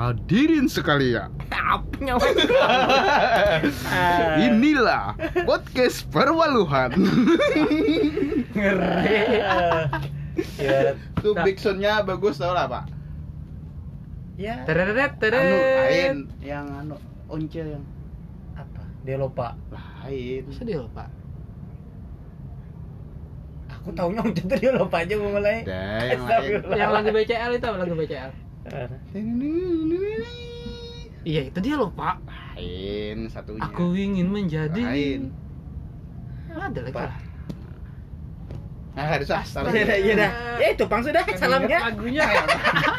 Hadirin sekalian, Apanya inilah podcast perwaluhan. Ngeri. Ya. Tuh backsoundnya bagus tau lah pak. Ya. Tereret Anu teret. lain yang anu once yang Apa? Dia lupa. lain. Masa dia lupa? Aku taunya itu dia lupa aja gue mulai. Yang lagu BCL itu apa lagu BCL? Iya itu dia lupa. Lain satunya. Aku ingin menjadi. lain. Ada lagi. Pak. lah. Nah, harus ah, salah. Iya dah, iya dah. Ya itu pang sudah salamnya. Lagunya ya.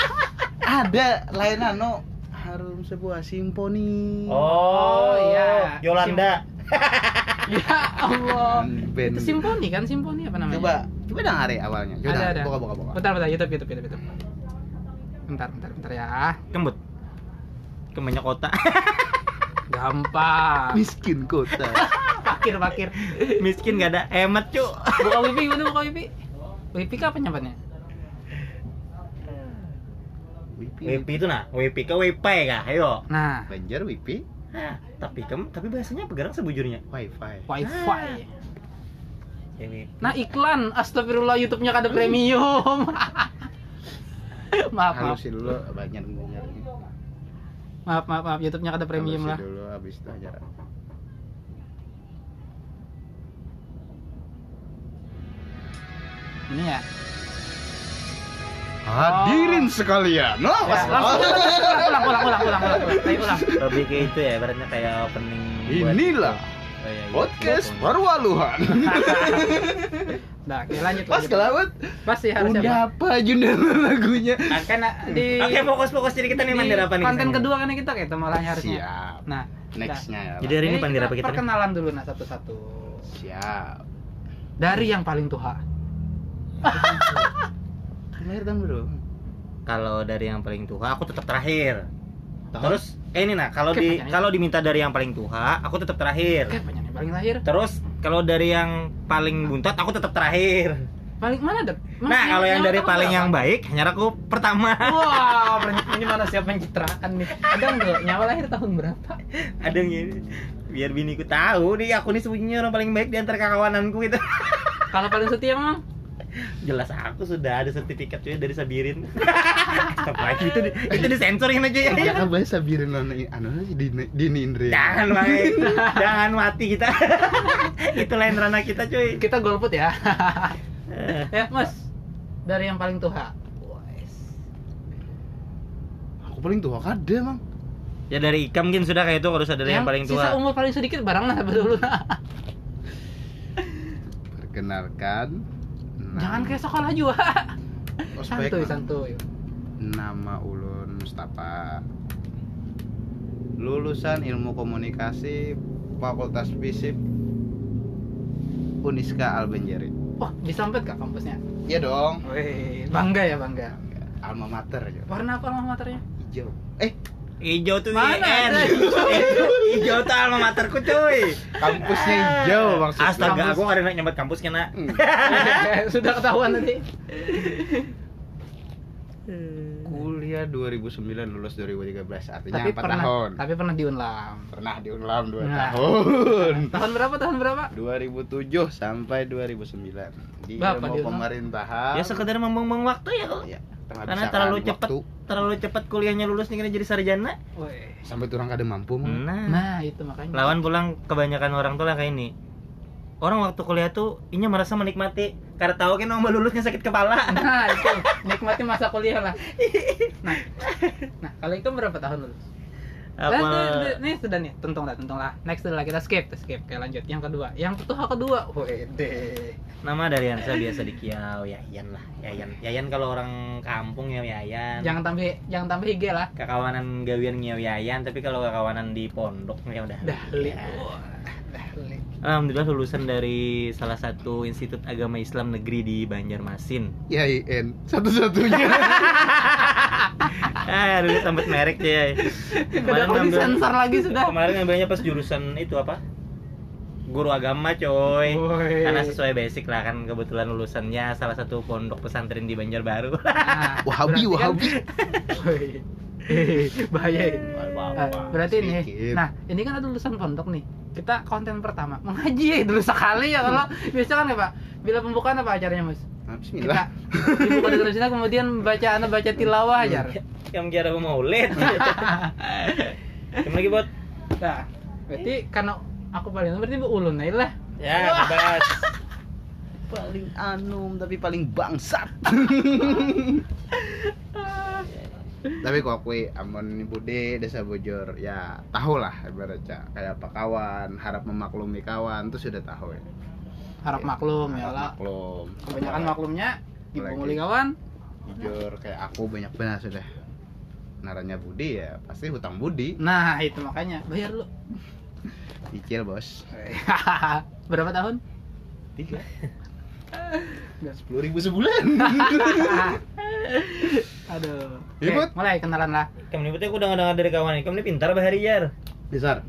Ada lain anu harum sebuah simfoni. Oh iya. Yolanda. ya Allah. Band. Itu simfoni kan? Simfoni apa namanya? Coba, coba dong hari awalnya. Coba Ada ada. buka buka buka. Bentar bentar YouTube YouTube YouTube. YouTube. Bentar bentar bentar ya. Kembut. Kebanyak kota. Gampang. Miskin kota. Pakir pakir. Miskin gak ada hemat, Cuk. Buka wifi gimana buka wifi? Wifi kapan nyapanya? Wipi. WP itu nah, WP ke WiFi kah? Ayo. Nah, Banjar Wipi. Nah, tapi kem, tapi bahasanya pegarang sebujurnya. Wifi. wifi. WP. Nah iklan, astagfirullah YouTube-nya kada premium. maaf, maaf, Halusin dulu banyak banyak. maaf, maaf, maaf, YouTube-nya kada premium lah. dulu habis itu aja. Ini ya. Hadirin sekalian. Oh, Ya, langsung ulang, ulang, ulang, ulang, ulang, ulang, ulang. Lebih ke itu ya, ibaratnya kayak opening buat- Inilah Oh, iya, iya. podcast perwaluhan. Nah, oke lanjut. Pas kelawat. Pas sih harusnya. Udah apa judul lagunya? Nah, kan di Oke, fokus-fokus jadi kita nih di mandir apa nih? Konten kedua kan kita kayak malahnya harusnya. Siap. Nah, Nextnya ya. Jadi hari ini pandir apa kita? Perkenalan dulu nah satu-satu. Siap. Dari yang paling tua. Lahir tahun bro. Kalau dari yang paling tua, aku tetap terakhir. Terus eh ini nah, kalau di pertanyaannya. kalau diminta dari yang paling tua, aku tetap terakhir. Yang paling lahir. Terus kalau dari yang paling buntot, aku tetap terakhir. Paling mana ada? Nah, kalau yang dari paling yang baik, hanya aku pertama. Wah, ber- ini mana siapa pencitraan nih? Ada nggak? Nyawa lahir tahun berapa? Ada yang gini. Biar biniku tahu nih aku nih sebenarnya orang paling baik di antara kawananku itu. Kalau paling setia memang? Jelas aku sudah ada sertifikat cuy dari Sabirin. Apa lagi itu di- itu disensorin aja ya. Ya kan bahasa birin anu anu si Dini Dini Indri. Jangan main, jangan mati kita. itu lain ranah kita cuy. Kita golput ya. Eh, ya, Mas. Dari yang paling tua. Aku paling tua kada emang. Ya dari Ikam mungkin sudah kayak itu harus ada yang, paling Sisa tua. umur paling sedikit barang lah dulu. Perkenalkan. Jangan kayak sekolah juga. Ospek, santuy, santuy. Nama Ulun Mustafa. Lulusan Ilmu Komunikasi Fakultas Fisip Uniska Albenjeri. Wah, disampet kak kampusnya? Iya dong. Wih, bangga ya bangga. Alma mater. Warna apa alma maternya? Hijau. Eh, Hijau tuh Mana IN. Hijau tuh alma materku cuy. kampusnya hijau maksudnya. Astaga, Kampus. aku ada nyambat kampusnya nak. Hmm. Sudah ketahuan tadi. Kuliah 2009 lulus 2013 artinya Tapi 4 pernah, tahun. tapi pernah diunlam. Pernah di Unlam 2 Nah. tahun. Tahun berapa? Tahun berapa? 2007 sampai 2009 di Bapak ilmu di Unlam? pemerintahan. Ya sekedar membuang waktu ya kok. Ya, tengah Karena bisa terlalu kan cepat, waktu. terlalu cepat kuliahnya lulus nih kena jadi sarjana. Sampai turang kada mampu. Nah, Nah, itu makanya. lawan pulang kebanyakan orang tuh lah kayak ini. Orang waktu kuliah tuh inya merasa menikmati karena tahu kan mau lulusnya sakit kepala. Nah, itu nikmati masa kuliah lah. Nah, nah kalau itu berapa tahun lulus? Apa? Nih sudah nih, tuntung lah, tuntung lah. Next lah kita skip, skip. Oke, lanjut. Yang kedua, yang ketua kedua. Wede. Nama dari Ansa biasa di Kiau, Yayan lah. Yayan. Yayan kalau orang kampung ya Yayan. Jangan tambah, jangan tambah IG lah. kekawanan gawian ngiau Yayan, tapi kalau kekawanan di pondok ya udah. Dahli. Ya. Wah, dahli. Alhamdulillah lulusan dari salah satu Institut Agama Islam Negeri di Banjarmasin. Ya IN satu-satunya. ah, dulu tempat merek ya. Udah mau disensor lagi sudah. Kemarin ngambilnya pas jurusan itu apa? Guru agama coy. Woi. Karena sesuai basic lah kan kebetulan lulusannya salah satu pondok pesantren di Banjarbaru. Nah, Wahabi, berarti kan- Wahabi. Woi. bahaya ya. Eh, berarti ini nah ini kan ada lulusan pondok nih kita konten pertama mengaji ya dulu sekali ya kalau biasa kan ya pak bila pembukaan apa acaranya mas Nah, kita Bismillah. dibuka dengan Cina kemudian baca anda baca tilawah aja Yang bicara maulid. Gimana lagi buat? nah berarti karena aku paling berarti bu ulun aja lah Ya, bebas. paling anum tapi paling bangsat. Tapi kok aku amon ini bude desa bojor ya tahu lah ibaratnya. Kayak apa kawan harap memaklumi kawan itu sudah tahu ya. Harap maklum ya lah. maklum. Kebanyakan maklumnya dipunguli kawan. Jujur kayak aku banyak benar sudah. Naranya budi ya pasti hutang budi. Nah itu makanya. Bayar lu. Cicil bos. Berapa tahun? Tiga. Nggak, sepuluh ribu sebulan. Aduh Iya, Bud. mulai kenalan lah Kamu ini aku udah dengar dari kawan ini. Kamu ini pintar bahari jar. besar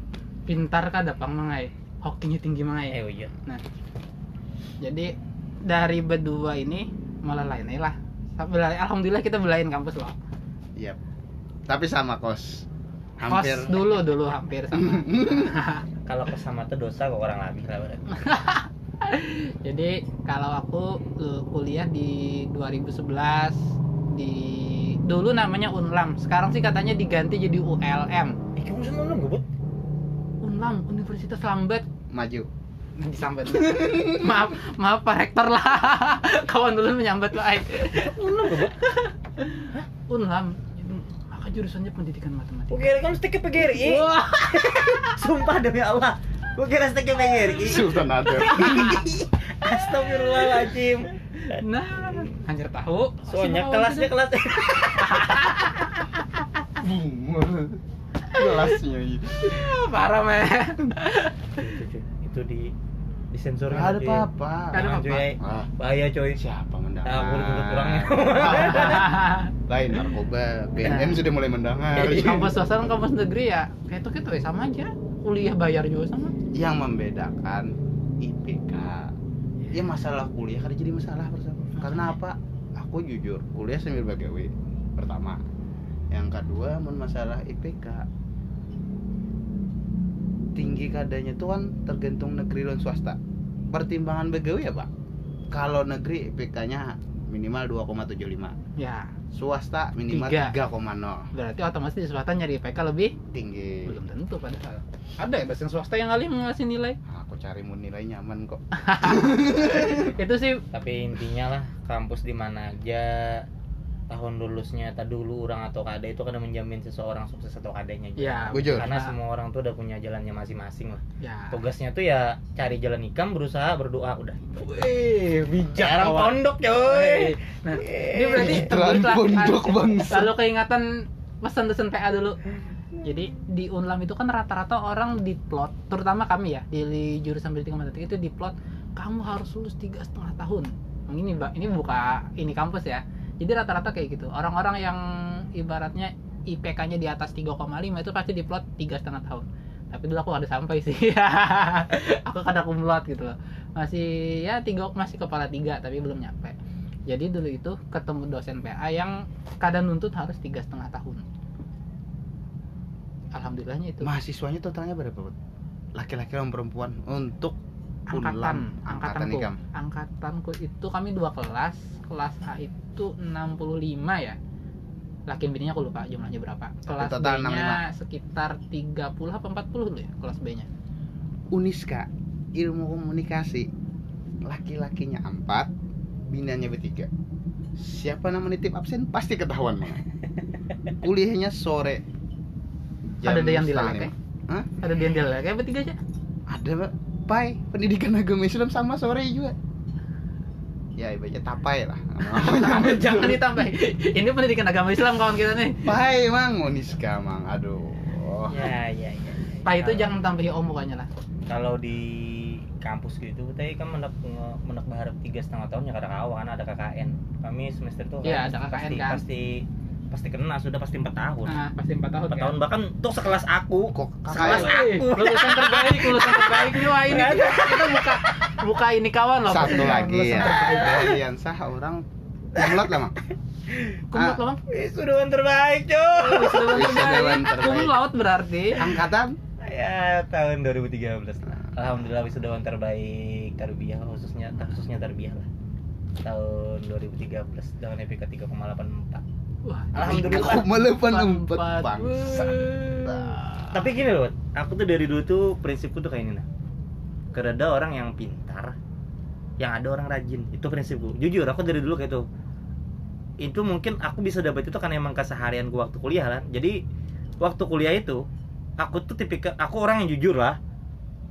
pintar kada pang mangai hokinya tinggi mangai Eh, oh iya. Nah, jadi dari berdua ini malah lain lah. Alhamdulillah kita belain kampus loh. Yap. tapi sama kos Kos hampir dulu dulu hampir sama. Kalau kesama tuh dosa kok orang lebih lah berarti. jadi kalau aku eh, kuliah di 2011 di dulu namanya Unlam. Sekarang sih katanya diganti jadi ULM. Eh, kamu sama belum gue, Unlam Universitas Lambat maju disambat. maaf, maaf Pak Rektor lah. Kawan dulu menyambat Pak Aik. Belum gue, Unlam maka jurusannya pendidikan matematika. Gue kira kamu stick ke PGRI. Wah. Sumpah demi Allah. Gue kira stick ke PGRI. Sultan Atur Astagfirullahaladzim. Nah, anjir tahu. Soalnya kelasnya kelas kelasnya gitu. parah men. itu di disensor Nggak ada apa-apa ada cuy. Ah, bahaya coy siapa mendengar Nah, ditutup kurangnya. lain narkoba BNN Nah. sudah mulai mendengar kampus swasta dan kampus negeri ya kayak itu gitu ya sama aja. Kuliah bayar juga sama. yang membedakan IPK ya masalah kuliah kan jadi masalah bersama. Karena apa? Aku jujur kuliah sambil bagawe pertama. Yang kedua mun masalah IPK tinggi kadanya tuh kan tergantung negeri dan swasta. Pertimbangan bagawe ya pak? Kalau negeri IPK nya minimal 2,75 Ya, swasta minimal Tiga. 3,0 berarti otomatis di swasta nyari IPK lebih tinggi. belum tentu padahal. Ada ya dosen swasta yang kali ngasih nilai. Aku cari mun nilai nyaman kok itu sih tapi intinya lah kampus di mana aja tahun lulusnya tak dulu orang atau kada itu kada menjamin seseorang sukses atau kadanya ya Bujur. karena Nah. semua orang tuh udah punya jalannya masing-masing lah ya. tugasnya tuh ya cari jalan ikam berusaha berdoa udah Wih, bijak orang pondok coy Nah, ini berarti pondok, bangsa. Lalu keingatan pesan-pesan PA dulu. Jadi di Unlam itu kan rata-rata orang diplot, terutama kami ya di, jurusan pendidikan matematika itu diplot kamu harus lulus tiga setengah tahun. Ini ini buka ini kampus ya. Jadi rata-rata kayak gitu. Orang-orang yang ibaratnya IPK-nya di atas 3,5 itu pasti diplot tiga setengah tahun. Tapi dulu aku ada sampai sih. aku kada kumlot gitu loh. Masih ya tiga masih kepala tiga tapi belum nyampe. Jadi dulu itu ketemu dosen PA yang kadang nuntut harus tiga setengah tahun. Alhamdulillahnya itu. Mahasiswanya totalnya berapa laki-laki dan perempuan untuk angkatan. angkatan angkatanku ikam. angkatanku itu kami dua kelas. Kelas A itu 65 ya. Laki bininya aku lupa jumlahnya berapa. Kelas total B nya sekitar 30 apa 40 dulu ya kelas B nya Uniska ilmu komunikasi. Laki-lakinya empat biniannya bertiga. Siapa nama nitip absen? Pasti ketahuan. Mang. kuliahnya sore Jam ada yang dilalek lima. Hah? ada dia yang dilalek. Kayak bertiga aja ada Mbak. pai pendidikan agama Islam sama sore juga. Ya ibaratnya tapai lah. Jangan ditambah ini pendidikan agama Islam kawan kita nih. Pai mang. Uniska mang. Aduh. Ya ya ya. Pak itu jangan tambahi om pokoknya lah. kalau di kampus gitu tapi kan menek menek berharap tiga setengah tahun ya kada kawan ada KKN kami semester tuh Iya, kan ada KKN pasti kan. pasti pasti kena sudah pasti empat tahun nah pasti 4 tahun empat kan? tahun bahkan tuh sekelas aku kok Sekelas kakak aku. Lulusan terbaik, lulusan terbaik nih wah ini kita, kita buka buka ini kawan loh. satu lagi ya dari yang sah orang kumlot lah mak Kumlot Ah. lo bang? Wisudawan terbaik, Cok. Wisudawan terbaik. Kumlot berarti. angkatan Ya, tahun 2013. Alhamdulillah wisudawan terbaik tarbiyah khususnya khususnya tarbiyah lah. Tahun 2013 dengan IPK 3,84. Wah, Alhamdulillah. Aku melepan Empat. bangsa Tapi gini loh, aku tuh dari dulu tuh prinsipku tuh kayak ini nah. Karena ada orang yang pintar, yang ada orang rajin. Itu prinsipku. Jujur, aku dari dulu kayak itu. Itu mungkin aku bisa dapat itu karena emang keseharian gua waktu kuliah kan. Jadi waktu kuliah itu aku tuh tipikal aku orang yang jujur lah.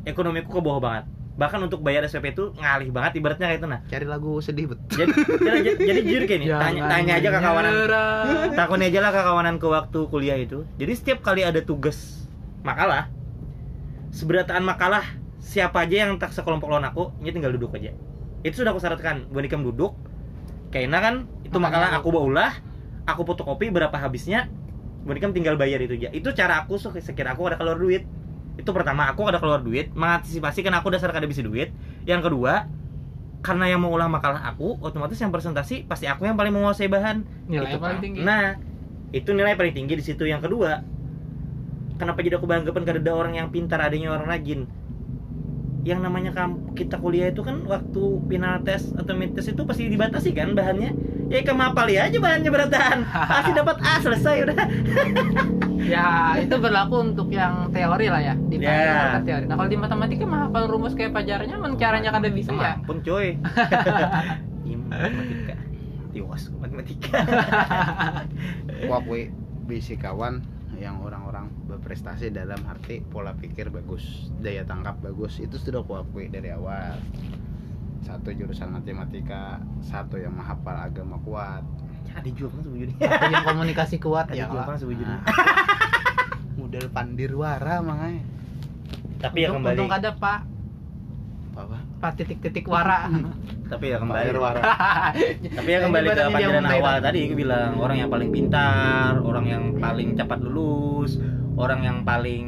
Ekonomiku ke bawah banget. Bahkan untuk bayar SPP itu ngalih banget ibaratnya kayak itu nah. cari lagu sedih bet. Jadi jadi, jadi, jujur kayak ini, tanya, Jangan tanya aja ke kawanan. Takutnya aja lah ke kawanan ke waktu kuliah itu. Jadi setiap kali ada tugas makalah seberataan makalah siapa aja yang tak sekelompok lawan aku ini tinggal duduk aja. Itu sudah aku syaratkan Bonikam duduk Kaina kan? Itu makalah aku baulah aku fotokopi berapa habisnya Bonikam tinggal bayar itu aja. Itu cara aku sekira aku ada keluar duit itu pertama aku ada keluar duit mengantisipasi kan aku dasar kada bisa duit yang kedua karena yang mau ulah makalah aku otomatis yang presentasi pasti aku yang paling menguasai bahan Nilai Itu paling kan. tinggi. Nah, itu nilai paling tinggi di situ. Yang kedua, kenapa jadi aku beranggapan karena ada orang yang pintar, adanya orang rajin. Yang namanya kita kuliah itu kan waktu final tes atau mid test itu pasti dibatasi kan bahannya. Ya kamu hafal ya aja bahannya beratan. Pasti dapat A selesai udah. Ya, itu berlaku untuk yang teori lah ya. Di Ya. pelajaran teori. Nah, kalau di matematika mah hafal rumus kayak pajarnya, men caranya kada bisa ya. Ampun coy. Matematika. Tiwas matematika. Aku akui bisi kawan yang orang-orang berprestasi dalam arti pola pikir bagus, daya tangkap bagus itu sudah aku akui dari awal. Satu jurusan matematika, satu yang menghafal agama kuat. Ada juga kan sebujurnya. Satu yang komunikasi kuat Ada ya. juga kan sebujurnya. Model pandirwara makanya. Tapi ya Untung- kembali. Untung kada Pak. Apa? Pak titik-titik wara. Tapi ya kembali. Pandirwara. Tapi ya kembali ke muntah awal tadi aku bilang orang yang paling pintar, orang yang paling cepat lulus, orang yang paling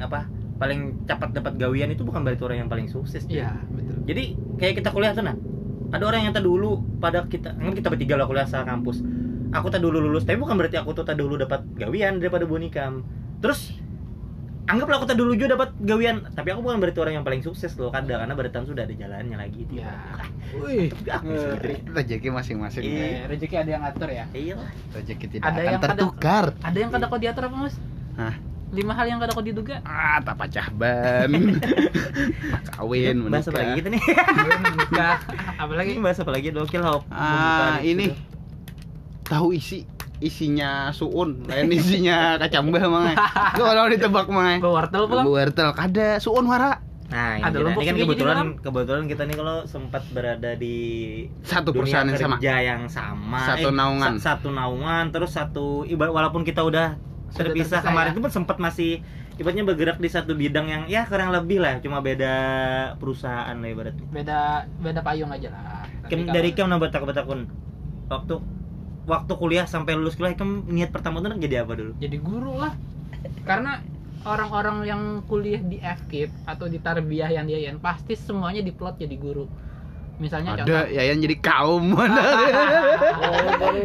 apa? Paling cepat dapat gawian itu bukan berarti orang yang paling sukses. Iya, betul. Jadi kayak kita kuliah tuh nah. Ada orang yang tak dulu pada kita, kan kita bertiga lah kuliah sa kampus. Aku tak dulu lulus, tapi bukan berarti aku tuh tak dulu dapat gawian daripada Bonikam. Terus anggaplah aku tak dulu juga dapat gawian, tapi aku bukan berarti orang yang paling sukses loh, kada karena berarti sudah ada jalannya lagi. Ya. Wih. Rezeki masing-masing. Iya. Rezeki ada yang ngatur ya. Iya. Rezeki tidak Ada akan yang tertukar. Ada yang kada kau diatur apa, Mas? Hah? Lima hal yang kada kau diduga. Ah, tak pacah ban. Kawin, bahasa apa lagi menikah. kita nih? Menikah. Apalagi Ini bahasa apa lagi? Dokil hop. Ah, ini tahu isi isinya suun, lain isinya kacambah mang. Itu kalau ditebak mang. bawa wortel pulang. Wortel kada suun wara. Nah, ini, Ada kita. lompok ini kan kebetulan dalam. kebetulan kita nih kalau sempat berada di Satu perusahaan yang sama. kerja yang sama. Satu Eh, naungan. sa- satu naungan terus satu ibarat walaupun kita udah Sudah terpisah kemarin ya. itu pun sempat masih ibaratnya bergerak di satu bidang yang ya kurang lebih lah cuma beda perusahaan lah ibaratnya. Beda beda payung aja lah. Kem, dari kem nambah tak betakun waktu waktu kuliah sampai lulus kuliah kem niat pertama tuh jadi apa dulu? jadi guru lah karena orang-orang yang kuliah di FKIP atau di tarbiyah yang dia pasti semuanya diplot jadi guru misalnya contoh. Ada Yayan jadi kaum.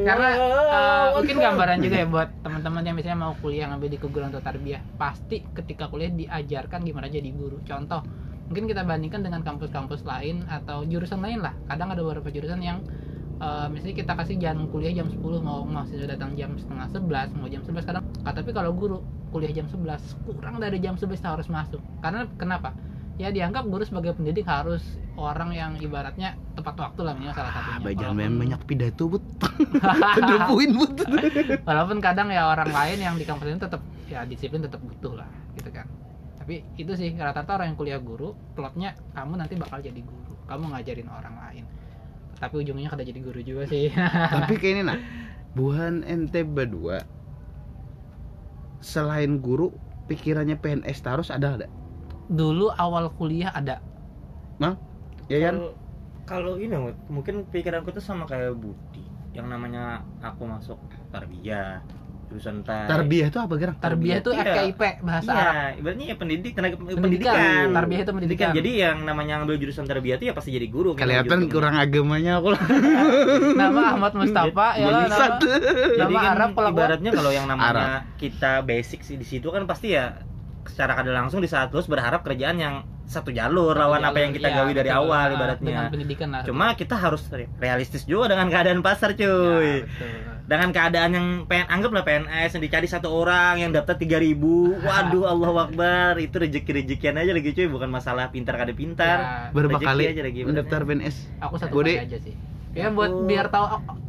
karena eh, mungkin gambaran juga ya buat teman-teman yang misalnya mau kuliah ngambil di keguruan atau tarbiyah. Pasti ketika kuliah diajarkan gimana jadi guru. Contoh mungkin kita bandingkan dengan kampus-kampus lain atau jurusan lain lah. Kadang ada beberapa jurusan yang eh, misalnya kita kasih jam kuliah jam 10 mau mahasiswa datang jam setengah 11 mau jam 11 kadang ah, tapi kalau guru kuliah jam 11 kurang dari jam 11 harus masuk. Karena kenapa ya dianggap guru sebagai pendidik harus orang yang ibaratnya tepat waktu lah minimal salah satunya Bajan Walaupun- main banyak pidato but. Ada poin but. walaupun kadang ya orang lain yang di kampus ini tetap ya disiplin tetap butuh lah gitu kan tapi itu sih rata-rata orang yang kuliah guru plotnya kamu nanti bakal jadi guru kamu ngajarin orang lain tapi ujungnya kada jadi guru juga sih Tapi kayak ini nah. Buhan ente berdua selain guru pikirannya PNS terus ada ada dulu awal kuliah ada Yayan Kalau- Kalau ini mungkin pikiranku tuh sama kayak Budi yang namanya aku masuk tarbiyah jurusan tai Tarbiyah itu apa gerang? Tarbiyah itu. FKIP bahasa Arab. Iya, ibaratnya ya pendidik tenaga pendidikan. Pendidikan. Tarbiyah itu pendidikan. Jadi yang namanya ngambil jurusan tarbiyah itu ya pasti jadi guru. Kelihatan jurusan- kurang agamanya aku. Nama Ahmad Mustafa ya lah nama, Jadi nama kan Arab kalau ibaratnya kalau yang namanya Arab. kita basic sih di situ kan pasti ya secara kada langsung di saat lulus berharap kerjaan yang satu jalur lawan apa yang kita Iya, gawi dari betul. awal Nah, ibaratnya. Pendidikan lah. Cuma kita harus re- realistis juga dengan keadaan pasar Ya, cuy. betul. Dengan keadaan yang PN anggaplah PNS yang dicari satu orang yang daftar 3000 Waduh Allah Akbar Itu rezeki-rezekian aja lagi cuy Bukan masalah pintar kada pintar Ya, Berapa kali aja lagi mendaftar. PNS? Aku satu kali aja sih. Ya buat Aku- biar tahu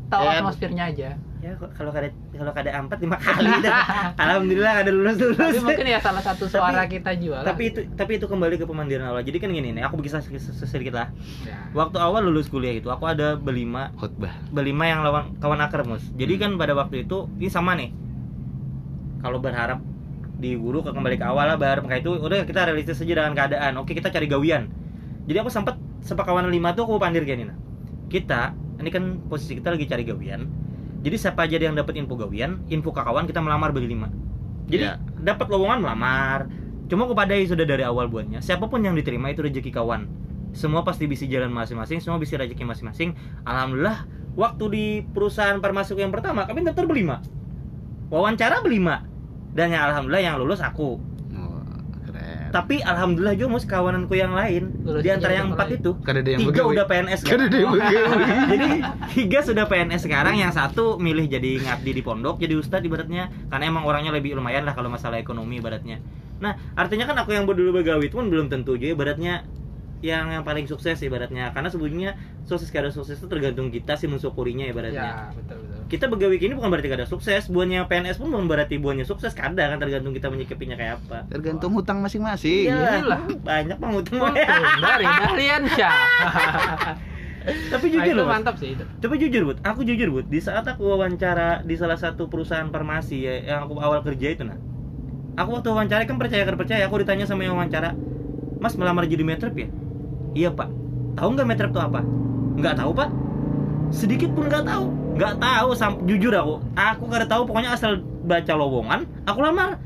tahu Ya, atmosfernya aja. Ya kalau kada kalau kada empat lima kali dah. Alhamdulillah kada lulus lulus. Tapi mungkin ya salah satu suara kita jual. tapi itu tapi itu kembali ke pemandirian awal. Jadi kan gini nih, aku bisa sedikit lah. ya. Waktu awal lulus kuliah itu aku ada berlima Khotbah. berlima yang lawan kawan akar mus. Jadi kan pada waktu itu ini sama nih. Kalau berharap di guru ke kembali ke awal lah bar maka itu udah kita realistis aja dengan keadaan. Oke kita cari gawian. Jadi aku sempat sepakawan lima tuh aku pandir kayak ini nah. Kita ini kan posisi kita lagi cari gawian. Jadi siapa aja yang dapat info gawian, info ke kawan kita melamar berlima. Jadi Ya. dapat lowongan melamar. Cuma kepadai sudah dari awal buatnya. Siapa pun yang diterima itu rezeki kawan. Semua pasti bisa jalan masing-masing, semua bisa rezeki masing-masing. Alhamdulillah, waktu di perusahaan permasuk yang pertama kami daftar berlima. Wawancara berlima. Dan yang alhamdulillah yang lulus aku. Tapi alhamdulillah juga mus kawananku yang lain. Lulus di antara yang empat lain. itu yang tiga udah PNS begawe. jadi tiga sudah PNS sekarang yang satu milih jadi ngabdi di pondok jadi ustadz ibaratnya. Karena emang orangnya lebih lumayan lah kalau masalah ekonomi ibaratnya. Nah artinya kan aku yang dulu begawi itu pun belum tentu juga ibaratnya yang yang paling sukses ibaratnya. Karena sebetulnya sukses kada sukses itu tergantung kita sih mensyukurinya ibaratnya. Ya, betul betul. Kita begawi ini bukan berarti kada sukses buahnya PNS pun bukan berarti buahnya sukses kada kan tergantung kita menyikapinya kayak apa Tergantung hutang masing-masing. Iya Iyalah. banyak pengutang Untung dari Dahlian Syah. tapi Nah, jujur itu loh mantap sih itu. Tapi jujur, Bud, aku jujur, Bud, di saat aku wawancara di salah satu perusahaan farmasi ya, yang aku awal kerja itu nah. Aku waktu wawancara kan percaya kan percaya, aku ditanya sama yang wawancara, "Mas melamar jadi metrep ya?" "Iya, Pak." "Tahu nggak metrep itu apa?" "Nggak tahu, Pak." Sedikit pun nggak tahu. Nggak tahu, sam- jujur aku. Aku nggak tahu, pokoknya asal baca lowongan, aku lamar.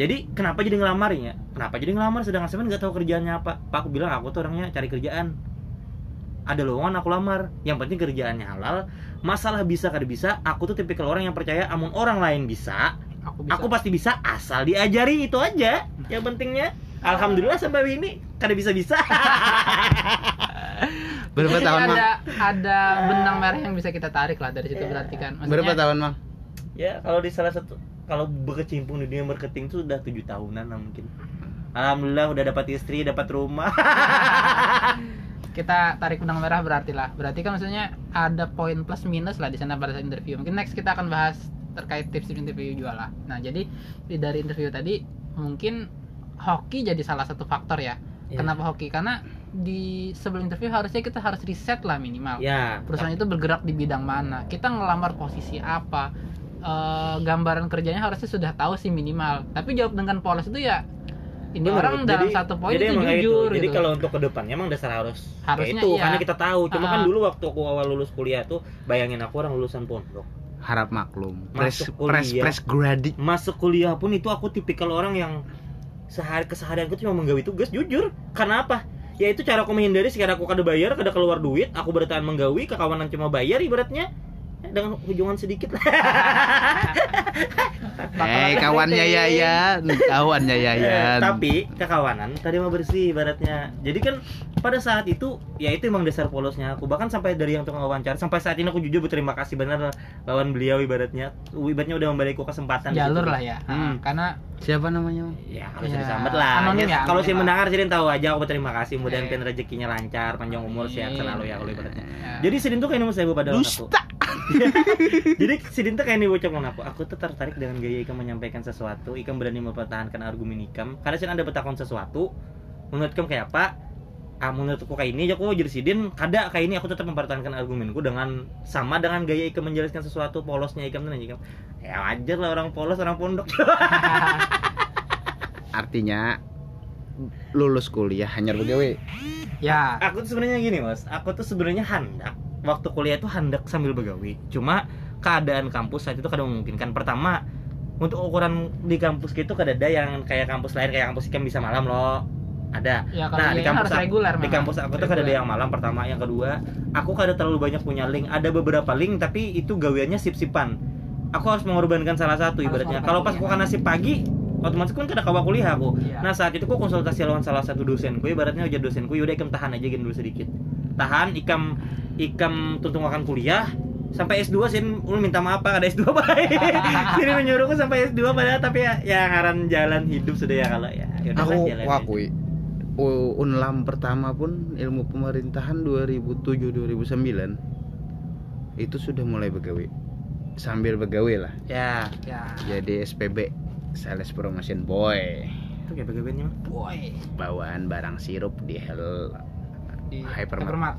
Jadi kenapa jadi ngelamarnya? Kenapa jadi ngelamar sedangkan saya nggak tahu kerjaannya apa? Pak aku bilang aku tuh orangnya cari kerjaan ada lowongan aku lamar yang penting kerjaannya halal masalah bisa kada bisa aku tuh tipikal orang yang percaya amun orang lain bisa Aku bisa. aku pasti bisa asal diajari itu aja yang pentingnya alhamdulillah sampai ini kada bisa bisa Berapa Jadi tahun, Mang? ada ada benang merah yang bisa kita tarik lah dari situ berarti kan. Maksudnya, Berapa tahun, Mang? ya kalau di salah satu kalau berkecimpung di dunia marketing tuh udah tujuh tahunan lah mungkin alhamdulillah udah dapat istri dapat rumah kita tarik benang merah berarti lah berarti kan maksudnya ada poin plus minus lah di sana pada saat interview mungkin next kita akan bahas terkait tips interview juga lah nah jadi di- dari interview tadi mungkin hoki jadi salah satu faktor ya Ya. kenapa hoki karena di sebelum interview harusnya kita harus riset lah minimal ya perusahaan itu bergerak di bidang mana kita ngelamar posisi apa Eh, gambaran kerjanya harusnya sudah tahu sih minimal tapi jawab dengan polos itu ya ini Bener, orang Bud. dalam Jadi- satu poin jadi itu jujur Jadi gitu. kalau untuk ke depannya emang dasar harus Harusnya itu iya. karena kita tahu. Cuma kan Ah. dulu waktu aku awal lulus kuliah tuh bayangin aku orang lulusan pondok. Harap maklum. Press Masuk press kuliah. press gradik. Masuk kuliah pun itu aku tipikal orang yang sehari keseharianku cuma menggawi tugas jujur. Karena apa? Ya itu cara aku menghindari sekarang aku kada bayar, kada keluar duit, aku bertahan menggawi, kekawanan cuma bayar ibaratnya. Ya, dengan ujungan sedikit lah. Eh, kawannya Yayan, kawannya Yayan. Eh, tapi kekawanan tadi mau bersih ibaratnya. Jadi kan pada saat itu ya itu emang dasar polosnya aku. Bahkan sampai dari yang tukang wawancara sampai saat ini aku jujur berterima kasih benar lawan beliau ibaratnya. Ibaratnya udah memberiku kesempatan jalur lah ya Hmm. karena Siapa namanya? Ya kalau Ya, ya, sambat lah. anonim Ya, ya, kalau sih lah. mendengar jadi tahu aja aku berterima kasih. Mudah-mudahan Oke. pengen rezekinya lancar, panjang umur, sehat selalu ya kalau ibaratnya. Ya. Jadi Sidin tuh kayak nomor saya pada aku. Dusta. Jadi Sidin tuh kayak nih bocah aku. Aku tuh tertarik dengan gaya Ikam menyampaikan sesuatu. Ikam berani mempertahankan argumen Ikam. Karena Sidin ada betakon sesuatu. Menurut Ikam kayak apa? Ah, menurutku kayak ini, aku jadi Sidin kada kayak ini aku tetap mempertahankan argumenku dengan sama dengan gaya Ikam menjelaskan sesuatu polosnya Ikam tuh Ikam. Ya wajar lah orang polos orang pondok. Artinya lulus kuliah hanya begawe. ya aku tuh sebenarnya gini mas aku tuh sebenarnya handak waktu kuliah tuh handak sambil begawi. Cuma keadaan kampus saat itu kadang memungkinkan. Pertama untuk ukuran di kampus gitu kada ada yang kayak kampus lain kayak kampus ikan bisa malam loh. Ada. Ya nah di kampus aku, reguler di kampus aku tuh kada ada yang malam pertama yang kedua aku kada terlalu banyak punya link. Ada beberapa link tapi itu gaweannya sip-sipan. Aku harus mengorbankan salah satu Harus ibaratnya. kalau pas aku kan. nasib pagi otomatis kan kada kawa kuliah aku. Iya. nah saat itu aku konsultasi lawan salah satu dosenku ibaratnya aja dosenku yaudah ikam tahan aja gini dulu sedikit. Tahan ikam ikam tuntung akan kuliah sampai S2 sih ulun minta maaf Pak, ada S2 baik sini menyuruhku sampai S2 padahal tapi ya, ya ngaran jalan hidup sudah ya kalau ya yaudah aku wakui U- Unlam pertama pun ilmu pemerintahan 2007 2009 itu sudah mulai begawe sambil begawe lah ya Ya. jadi SPB sales promotion boy itu kayak mah Boy. bawaan barang sirup di hell Di Hypermart. Hypermart.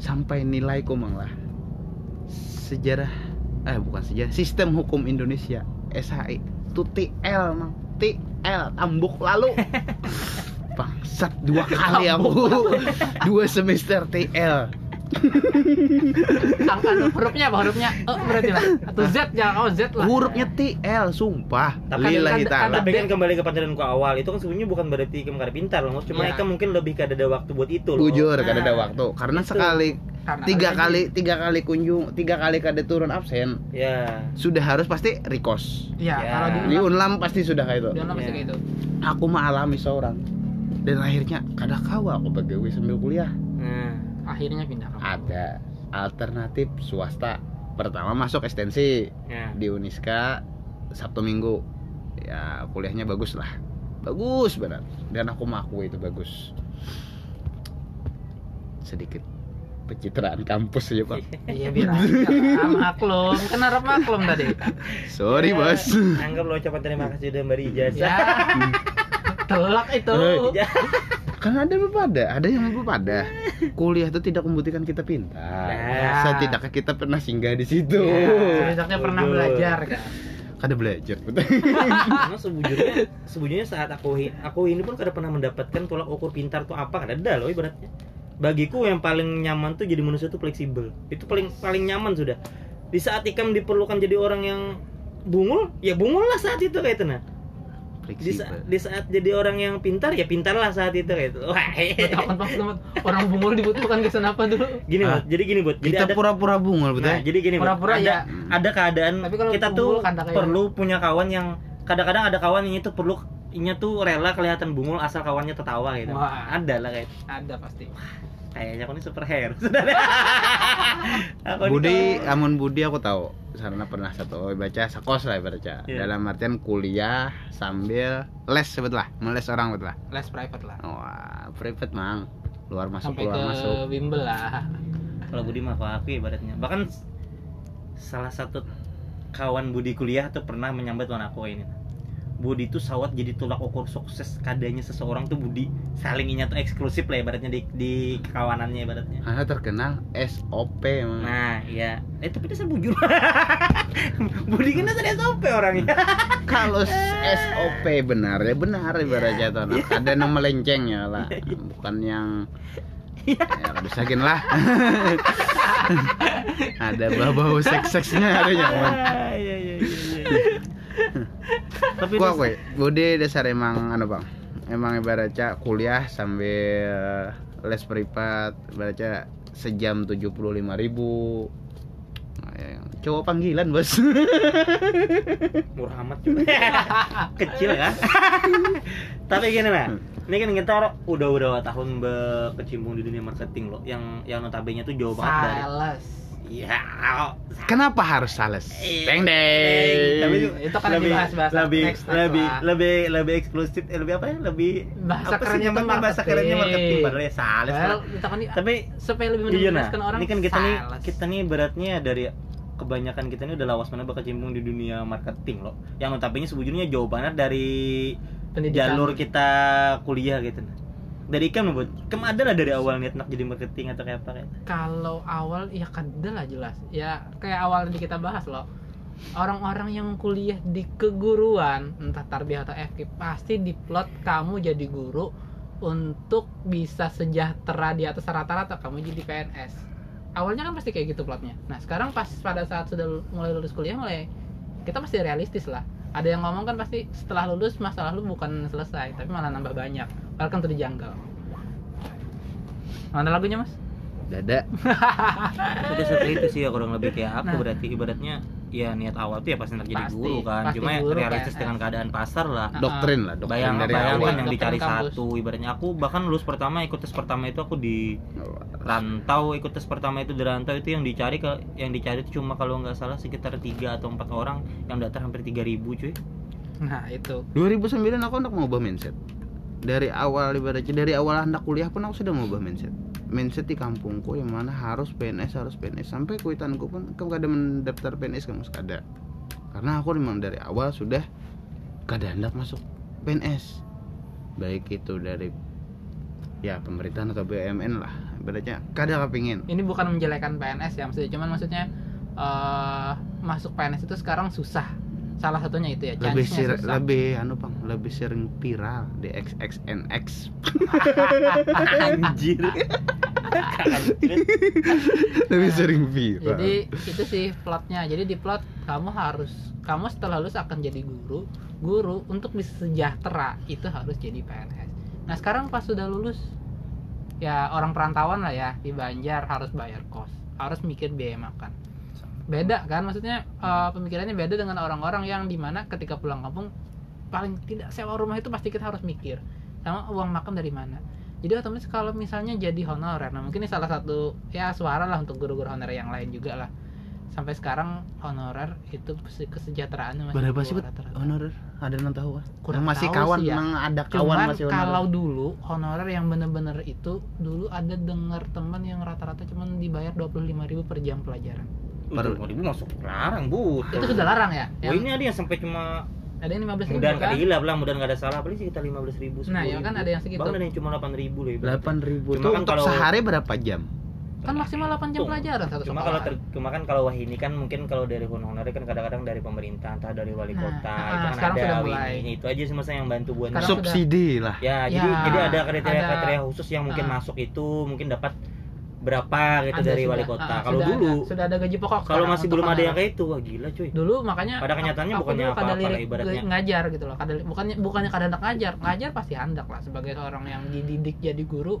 Sampai nilai kumang lah. Sejarah eh bukan sejarah sistem hukum Indonesia SHI itu TL mang. TL tambuk lalu. Bangsat dua kali aku. dua semester TL Angka hurufnya apa hurufnya? Oh, berarti lah. Atau Z ya, oh Z lah. hurufnya TL sumpah Tapi kan- ta'ala tapi kan kembali ke pandanganku awal itu kan sebenarnya bukan berarti kamu kada pintar loh cuma Iya. Eka mungkin lebih kada ada waktu buat itu loh Bujur, Nah, kada ada waktu karena itu. sekali Karena tiga kali tiga kali kunjung tiga kali kada turun absen ya sudah harus pasti recos Ya, Ya. kalau di di Unlam, pasti sudah kayak itu di Unlam Ya. kayak itu. aku mah alami seorang dan akhirnya kada kawa aku begawe sambil kuliah nah Akhirnya pindah kamu. ada alternatif swasta pertama masuk ekstensi ya di Uniska Sabtu Minggu ya kuliahnya bagus lah bagus benar dan aku mengaku itu bagus sedikit pencitraan kampus aja pak Iya, biar aja. maklum. Harap maklum tadi. sorry bos anggap lo ucapan terima kasih udah beri ijazah Ya. Telak itu. Kan ada bepada ada yang bepada kuliah itu tidak membuktikan kita pintar. Nah. setidaknya kita pernah singgah di situ. Ya, pernah belajar kan. kada belajar betul. Karena sebujurnya sebujurnya saat aku aku ini pun kada pernah mendapatkan tolak ukur pintar tuh apa? Kada ada loh ibaratnya. Bagiku yang paling nyaman tuh jadi manusia tuh fleksibel. Itu paling paling nyaman sudah. Di saat ikam diperlukan jadi orang yang bungul ya bungul lah saat itu kayak itu nah di, sa- di saat jadi orang yang pintar ya pintar lah saat itu kayak itu Wah, teman orang bungul dibutuhkan kesan apa dulu? gini Ah. buat jadi gini buat jadi kita ada pura-pura bungul betul Nah, jadi gini. Pura-pura ada, ya. ada keadaan Tapi kalau kita tuh kayak- perlu punya kawan yang kadang-kadang ada kawan yang itu perlu inya tuh rela kelihatan bungul asal kawannya tertawa gitu. Wah. Ada lah kayak Ada pasti. Kayaknya aku ini superhero. Saudara. Aku Budi, amun Budi aku tahu karena pernah satu baca sakos lah baca Iya. dalam artian kuliah sambil les sebetulnya meles orang betul lah Les private lah. wah private mang luar masuk Sampai keluar ke masuk bimbel lah. kalau Budi mah aku ibaratnya. Bahkan salah satu kawan Budi kuliah tuh pernah menyambat wan aku ini. Budi tuh sawat jadi tolak ukur sukses kadanya seseorang tuh Budi saling inya tuh eksklusif lah ibaratnya di, di kekawanannya ibaratnya. karena terkenal SOP emang. Nah, iya. Eh tapi dasar bujur. Budi kan dasar SOP orangnya. kalau SOP benar ya benar ibaratnya tuh nah, ada yang melenceng ya lah bukan yang ya rusakin lah ada bau-bau seks-seksnya ada Iya iya iya iya. Tapi gua gue Budi dasar emang anu bang emang ibaratnya kuliah sambil les privat ibaratnya sejam tujuh puluh lima ribu Nah, ya, cowok panggilan bos murah amat juga. Kecil kan? Tapi gini lah. Ini kan kita udah udah tahun berkecimpung di dunia marketing loh. Yang yang notabene tuh jauh banget dari. Iya. kenapa harus sales Iya. deng deng Tapi Itu kan lebih dibahas bahasa lebih next, next lebih lah. lebih lebih eksklusif eh, lebih apa ya? Lebih Bahasa apa sih kerennya nyebutnya? bahasa marketing. kerennya marketing padahal ya sales Well, kan Tapi supaya lebih Iya nah, menjelaskan orang ini kan kita nih sales. kita nih beratnya dari kebanyakan kita ini udah lawas mana berkecimpung di dunia marketing loh. Yang notabene sebujurnya jauh banget dari pendidikan jalur kita kuliah gitu. Dari Ikam nih, Bud. Ikam ada lah dari awal niat nak jadi marketing atau kayak apa kayak. kalau awal ya kada lah jelas. Ya kayak awal yang kita bahas loh. Orang-orang yang kuliah di keguruan entah tarbiyah atau FK pasti diplot kamu jadi guru untuk bisa sejahtera di atas rata-rata kamu jadi PNS awalnya kan pasti kayak gitu plotnya. Nah sekarang pas pada saat sudah mulai lulus kuliah mulai kita pasti realistis lah ada yang ngomong kan pasti setelah lulus masalah lu bukan selesai tapi malah nambah banyak. Kan tuh dijangkau mana lagunya mas? Dada. Udah seperti itu sih ya kurang lebih kayak aku Nah. berarti. Ibaratnya ya niat awal tuh ya pasti jadi Pasti, guru kan. Pasti cuma guru, realistis PNS. dengan keadaan pasar lah. Doktrin lah doktrin bayang dari bayangkan awal. yang Doktrin dicari kampus. satu ibaratnya. Aku bahkan lulus pertama ikut tes pertama itu aku di rantau ikut tes pertama itu di rantau itu yang dicari ke yang dicari itu cuma kalau nggak salah sekitar tiga atau empat orang yang daftar hampir 3000 cuy. Nah itu. 2009 aku hendak mengubah mindset. Dari awal ibaratnya dari awal hendak kuliah pun aku sudah mengubah mindset mindset di kampungku yang mana harus PNS harus PNS sampai kuitanku pun kamu kada mendaftar PNS kamu? Kada karena aku memang dari awal sudah kada hendak masuk PNS baik itu dari ya pemerintahan atau BUMN lah. Ibaratnya kada kepingin. Ini bukan menjelekan PNS ya maksudnya. Cuman maksudnya eh masuk PNS itu sekarang susah. Salah satunya itu ya lebih sir- susah. lebih anu bang lebih sering viral di XXNX anjir. Lebih sering viral. Jadi itu sih plotnya. Jadi di plot kamu harus kamu setelah lulus akan jadi guru. Guru untuk bisa sejahtera itu harus jadi PNS nah sekarang pas sudah lulus ya orang perantauan lah ya di Banjar harus bayar kos harus mikir biaya makan. Beda kan? Maksudnya eh, pemikirannya beda dengan orang-orang yang di mana ketika pulang kampung paling tidak sewa rumah itu pasti kita harus mikir sama uang makan dari mana. Jadi otomatis kalau misalnya jadi honorer nah mungkin ini salah satu ya suara lah untuk guru-guru honorer yang lain juga lah. Sampai sekarang honorer itu kese- kesejahteraannya masih berapa sih honorer? Ada yang tahu kan Kurang yang masih tahu kawan sih ya. memang ada kawan Cuman masih honorer. kalau dulu honorer yang bener-bener itu dulu ada dengar teman yang rata-rata cuman dibayar 25.000 per jam pelajaran. Per- ribu masuk larang bu Itu sudah larang ya? Oh, Yang ini ada yang sampai cuma ada yang 15.000 mudahan kan? kada hilang lah mudahan nggak ada salah paling sekitar lima belas ribu Nah, ya kan ada yang segitu. bahkan ada yang cuma delapan ribu loh ibaratnya. delapan ribu Cuma itu kan untuk kalau- sehari berapa jam Kan maksimal 8 jam pelajaran satu cuma sekolah. kalau ter, cuma kan kalau wah ini kan mungkin kalau dari honorer kan kadang-kadang dari pemerintah entah dari wali Nah, kota ah, itu kan sekarang ada sudah mulai. ini itu aja sih maksudnya yang bantu buat subsidi lah ya, jadi Ya, jadi ada kriteria ada- kriteria khusus yang mungkin ah. masuk itu mungkin dapat berapa gitu Ada dari sudah, wali kota. Ah, kalau dulu ada, sudah ada gaji pokok. kalau masih belum ada yang kayak itu wah gila cuy. Dulu makanya Pada kenyataannya aku bukannya apa-apa lah lirik ibaratnya. ngajar gitu loh. Kada bukannya bukannya kada hendak ngajar ngajar pasti hendak lah. Sebagai seorang yang dididik jadi guru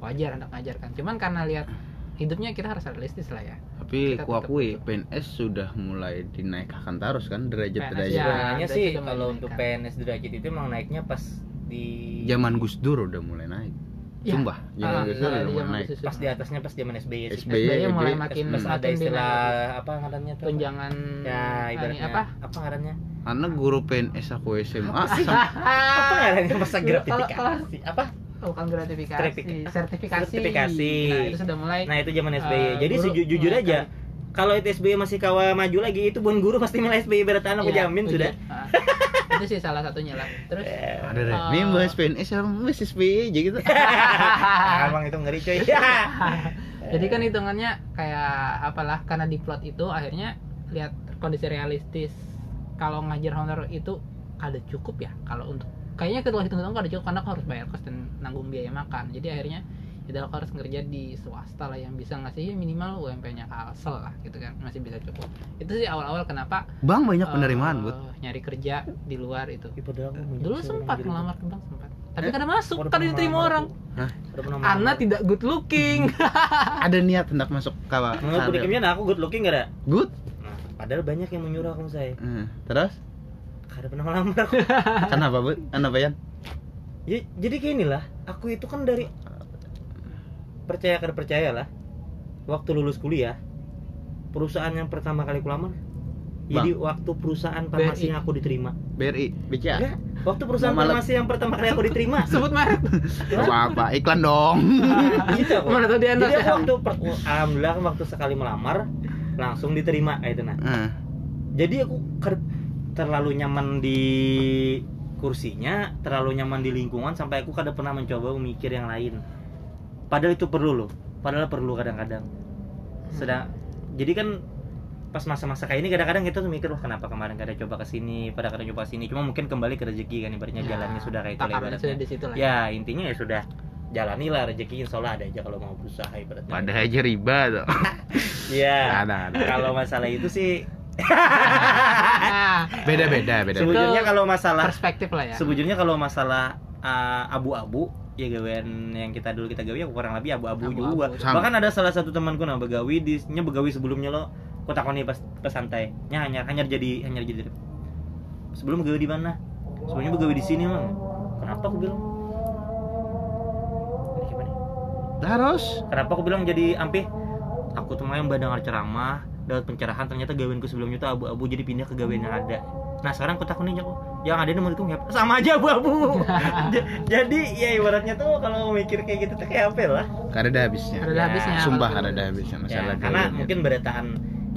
wajar hendak ngajar kan. Cuman karena lihat hidupnya kita harus realistis lah ya. Tapi Kita ku tetap akui. PNS sudah mulai dinaikkan terus kan derajat PNS derajat ya. sebenarnya ada sih kalau untuk PNS derajat itu emang naiknya pas di zaman Gus Dur udah mulai naik Ya. sumpah zaman Ah, Gus Dur udah di mulai zaman naik pas di atasnya pas zaman SBY sih. SBY SBY mulai makin pas ada istilah apa ngarannya tuh? tunjangan ya ibaratnya apa? apa ngarannya? Karena guru PNS aku SMA sih? sam- apa ngarannya masa gratifikasi? kalau- apa? Oh, bukan gratifikasi. Sertifika- sertifikasi. Sertifikasi. nah itu sudah mulai nah itu zaman SBY Eh, jadi mulai aja kalau itu SBY masih kawa maju lagi itu bun guru pasti milih SBY berat aku Iya, jamin setuju. sudah. Ah, itu sih salah satunya lah. Terus Eh, ada deh. Ah. ini bahas PNS sama bahas SBY aja gitu. Emang itu ngeri coy jadi kan hitungannya kayak apalah karena di plot itu akhirnya lihat kondisi realistis. Kalau ngajar honor itu ada cukup ya kalau untuk kayaknya ketua hitung hitung ada cukup karena aku harus bayar kos dan nanggung biaya makan. Jadi akhirnya jadi aku harus kerja di swasta lah yang bisa ngasih ya minimal UMP-nya kalsel lah gitu kan masih bisa cukup itu sih awal-awal kenapa bang banyak penerimaan buat nyari kerja di luar itu punya dulu sempat ngelamar ke bank sempat tapi Eh? kadang masuk kan diterima orang. Hah? Melamar. tidak good looking ada niat hendak masuk kawa Menurut nah aku good looking gak ada? good Nah, padahal banyak yang menyuruh aku saya. Eh, terus Kada pernah melamar aku. kenapa bud kenapa Yan ya, jadi kayak inilah, aku itu kan dari percaya kada percaya lah. Waktu lulus kuliah, perusahaan yang pertama kali kulamar jadi waktu perusahaan farmasi BRI. yang aku diterima. BRI BCA Enggak, waktu perusahaan Malah- farmasi yang pertama kali aku diterima. sebut merek apa apa iklan dong gitu. Mana tahu dia Jadi ya? waktu per- alhamdulillah waktu sekali melamar langsung diterima kayak itu nah. Eh, jadi aku terlalu nyaman di kursinya terlalu nyaman di lingkungan sampai aku kadang pernah mencoba memikir yang lain padahal itu perlu loh padahal perlu kadang-kadang sedang jadi kan pas masa-masa kayak ini kadang-kadang kita tuh mikir wah kenapa kemarin kada coba ke sini pada kada coba ke sini cuma mungkin kembali ke rezeki kan ibaratnya Ya, jalannya sudah kayak itu lah ibaratnya sudah di situ lah ya intinya ya sudah jalanilah rezeki insya Allah ada aja kalau mau berusaha ibaratnya Padahal aja riba tuh. iya Ada, ada. kalau masalah itu sih Nah, Beda-beda, beda. sebujurnya Itu kalau masalah perspektif lah ya. sebujurnya kalau masalah uh, abu-abu ya gawean yang kita dulu kita gawe ya kurang lebih abu-abu juga. Sama. bahkan ada salah satu temanku nah begawi di nya begawi sebelumnya lo kok takoni pas pas santai. Nya hanya hanya jadi hanya jadi sebelum begawi di mana? Sebelumnya begawi di sini mang. Kenapa aku bilang? Terus? Kenapa aku bilang jadi ampe? Aku tuh main dengar ceramah dapat pencerahan ternyata gaweanku sebelumnya tuh abu-abu jadi pindah ke gawean yang ada nah sekarang aku takutnya kok yang ada ini menurutku ngep sama aja abu-abu jadi ya ibaratnya tuh kalau mikir kayak gitu tuh kayak apa lah Karena ada habisnya. Ada Ya, habisnya. Sumpah ada ada habisnya ya, masalah karena gawean mungkin itu. berataan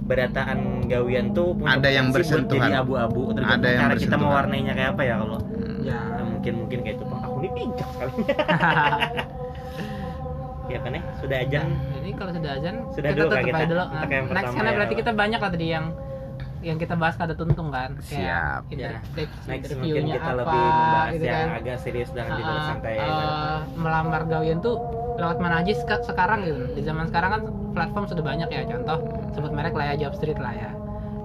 berataan gawian tuh punya Ada yang bersentuhan. jadi abu-abu Ada yang cara kita bersentuhan. mewarnainya kayak apa ya kalau Hmm. Ya. Mungkin mungkin kayak itu Pak. aku ini pincak sekali ya kan ya sudah aja Jadi kalau sudah azan Sudah kita dulu, tutup kita. aja dulu. Untuk yang Next pertama karena ya, berarti kita banyak lah tadi yang yang kita bahas kada tuntung kan. Siap. Ya. next mungkin kita apa lebih membahas gitu yang kan. agak serius dan lebih Ah, santai eh, ya, melamar gawian tuh lewat mana aja seka- sekarang gitu. Di zaman sekarang kan platform sudah banyak ya. Contoh sebut merek lah ya Jobstreet lah ya.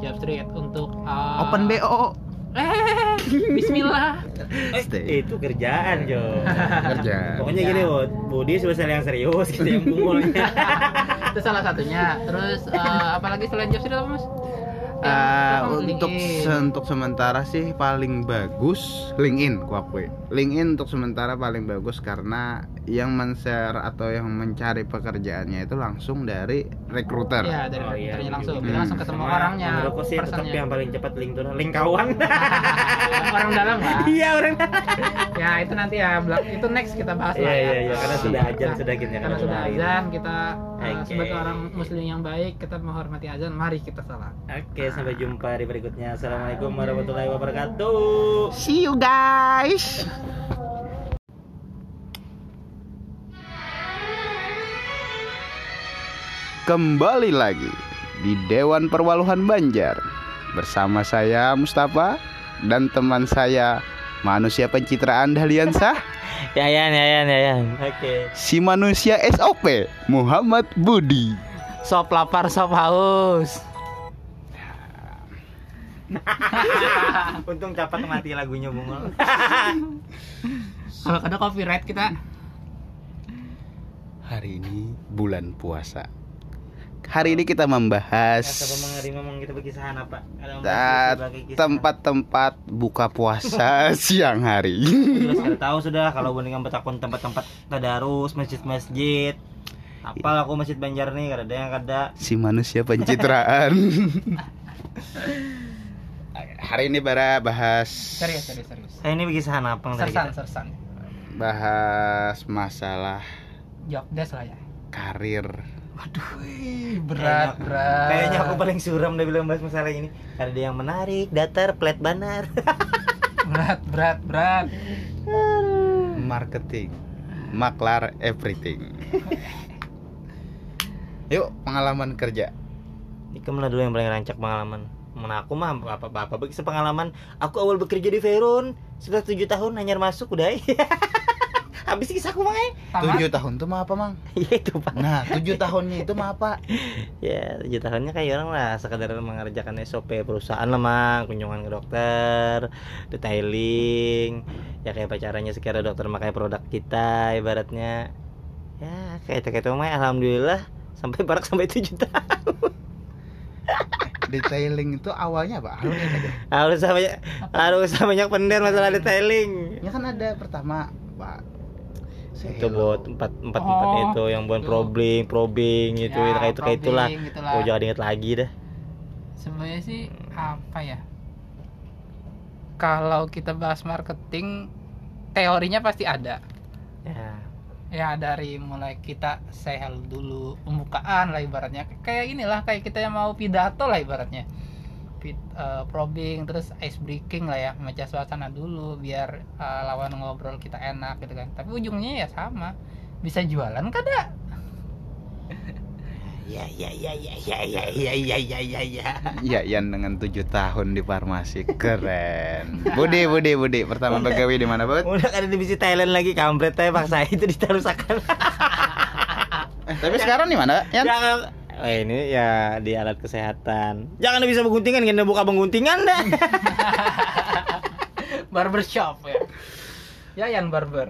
Jobstreet untuk eh, Open BO Eh, Bismillah. Eh, itu kerjaan Jo kerja. pokoknya Ya. gini Bud Budi sebesar yang serius gitu yang punggulnya Itu salah satunya. Terus eh, apalagi selain Jobstreet apa mas? Eh, platform untuk LinkedIn. se- untuk sementara sih paling bagus LinkedIn ku akui. LinkedIn untuk sementara paling bagus karena yang men-share atau yang mencari pekerjaannya itu langsung dari recruiter. Ya dari Oh, iya, recruiternya langsung, juga. kita langsung ketemu Sama orangnya, menurutku sih tetap yang paling cepat link tuh link kawan orang dalam lah. iya orang ya itu nanti ya belak- itu next kita bahas iya lah ya. iya iya karena sudah ajan Nah, sudah gini Karena sudah azan kita uh, Oke. sebagai orang muslim yang baik kita menghormati azan, mari kita salat. Oke, sampai jumpa di berikutnya. Assalamualaikum warahmatullahi wabarakatuh. See you guys. Kembali lagi di Dewan Perwaluhan Banjar bersama saya Mustafa dan teman saya manusia pencitraan Dahliansah Yayan, Yayan, Yayan. Oke. si manusia SOP Muhammad Budi. Sop lapar, sop haus. Untung cepat mati lagunya Bungul. Kalau ada copyright kita Hari ini bulan puasa. Hari ini kita membahas Ah, kisah. tempat-tempat buka puasa siang hari. Sudah sudah tahu sudah kalau bandingkan betakun tempat-tempat tadarus, masjid-masjid. Apal aku masjid Banjar nih, kada ada yang kada. si manusia pencitraan. hari ini bara bahas serius serius serius. Saya ini berkisahan apa Sersan sersan. bahas masalah Job desk lah ya. karir. Wih, berat Kayaknya- berat. Kayaknya aku paling suram udah bilang bahas masalah ini. Ada yang menarik, datar, plat banar. berat berat berat. Marketing. Maklar everything. Yuk, pengalaman kerja. Ikam lah dulu yang paling rancak pengalaman. Mana aku mah apa apa apa bagi pengalaman. Aku awal bekerja di Veron sudah tujuh tahun hanya masuk udah. Habis kisahku mah eh. Tujuh tahun tuh mah apa, Mang? Ya itu pak. Nah, tujuh tahunnya itu mah apa? Ya tujuh tahunnya kayak orang lah sekadar mengerjakan SOP perusahaan lah mang kunjungan ke dokter, detailing, ya kayak pacarannya sekarang dokter pakai produk kita ibaratnya. Ya kayak itu kayak itu mah alhamdulillah sampai barak sampai tujuh tahun. Detailing itu awalnya apa? Harus aja. Harus banyak harus banyak pender masalah detailing. Ya kan ada pertama, Pak. Itu buat empat empat empat Oh, itu yang buat probing probing gitu Ya, kayak itu kayak itulah. gitulah. Oh jangan inget lagi dah. Sebenarnya sih apa ya? Kalau kita bahas marketing, teorinya pasti ada. Ya. Ya dari mulai kita say hello dulu, pembukaan lah ibaratnya. Kayak inilah kayak kita yang mau pidato lah ibaratnya. Pit, eh, probing terus ice breaking lah ya, memecah suasana dulu biar eh, lawan ngobrol kita enak gitu kan. Tapi ujungnya ya sama. Bisa jualan kada? Ya ya ya ya ya ya ya ya ya ya ya. Ya, Yan dengan tujuh tahun di farmasi keren. Budi, Budi, Budi. Pertama pegawai di mana, Bud? Udah ada divisi Thailand lagi kampret teh paksa itu ditarusakan. Eh, tapi sekarang di mana, Yan? Jangan Oh, ini ya di alat kesehatan. Jangan bisa mengguntingan, kan buka mengguntingan dah. barbershop ya Yayan barber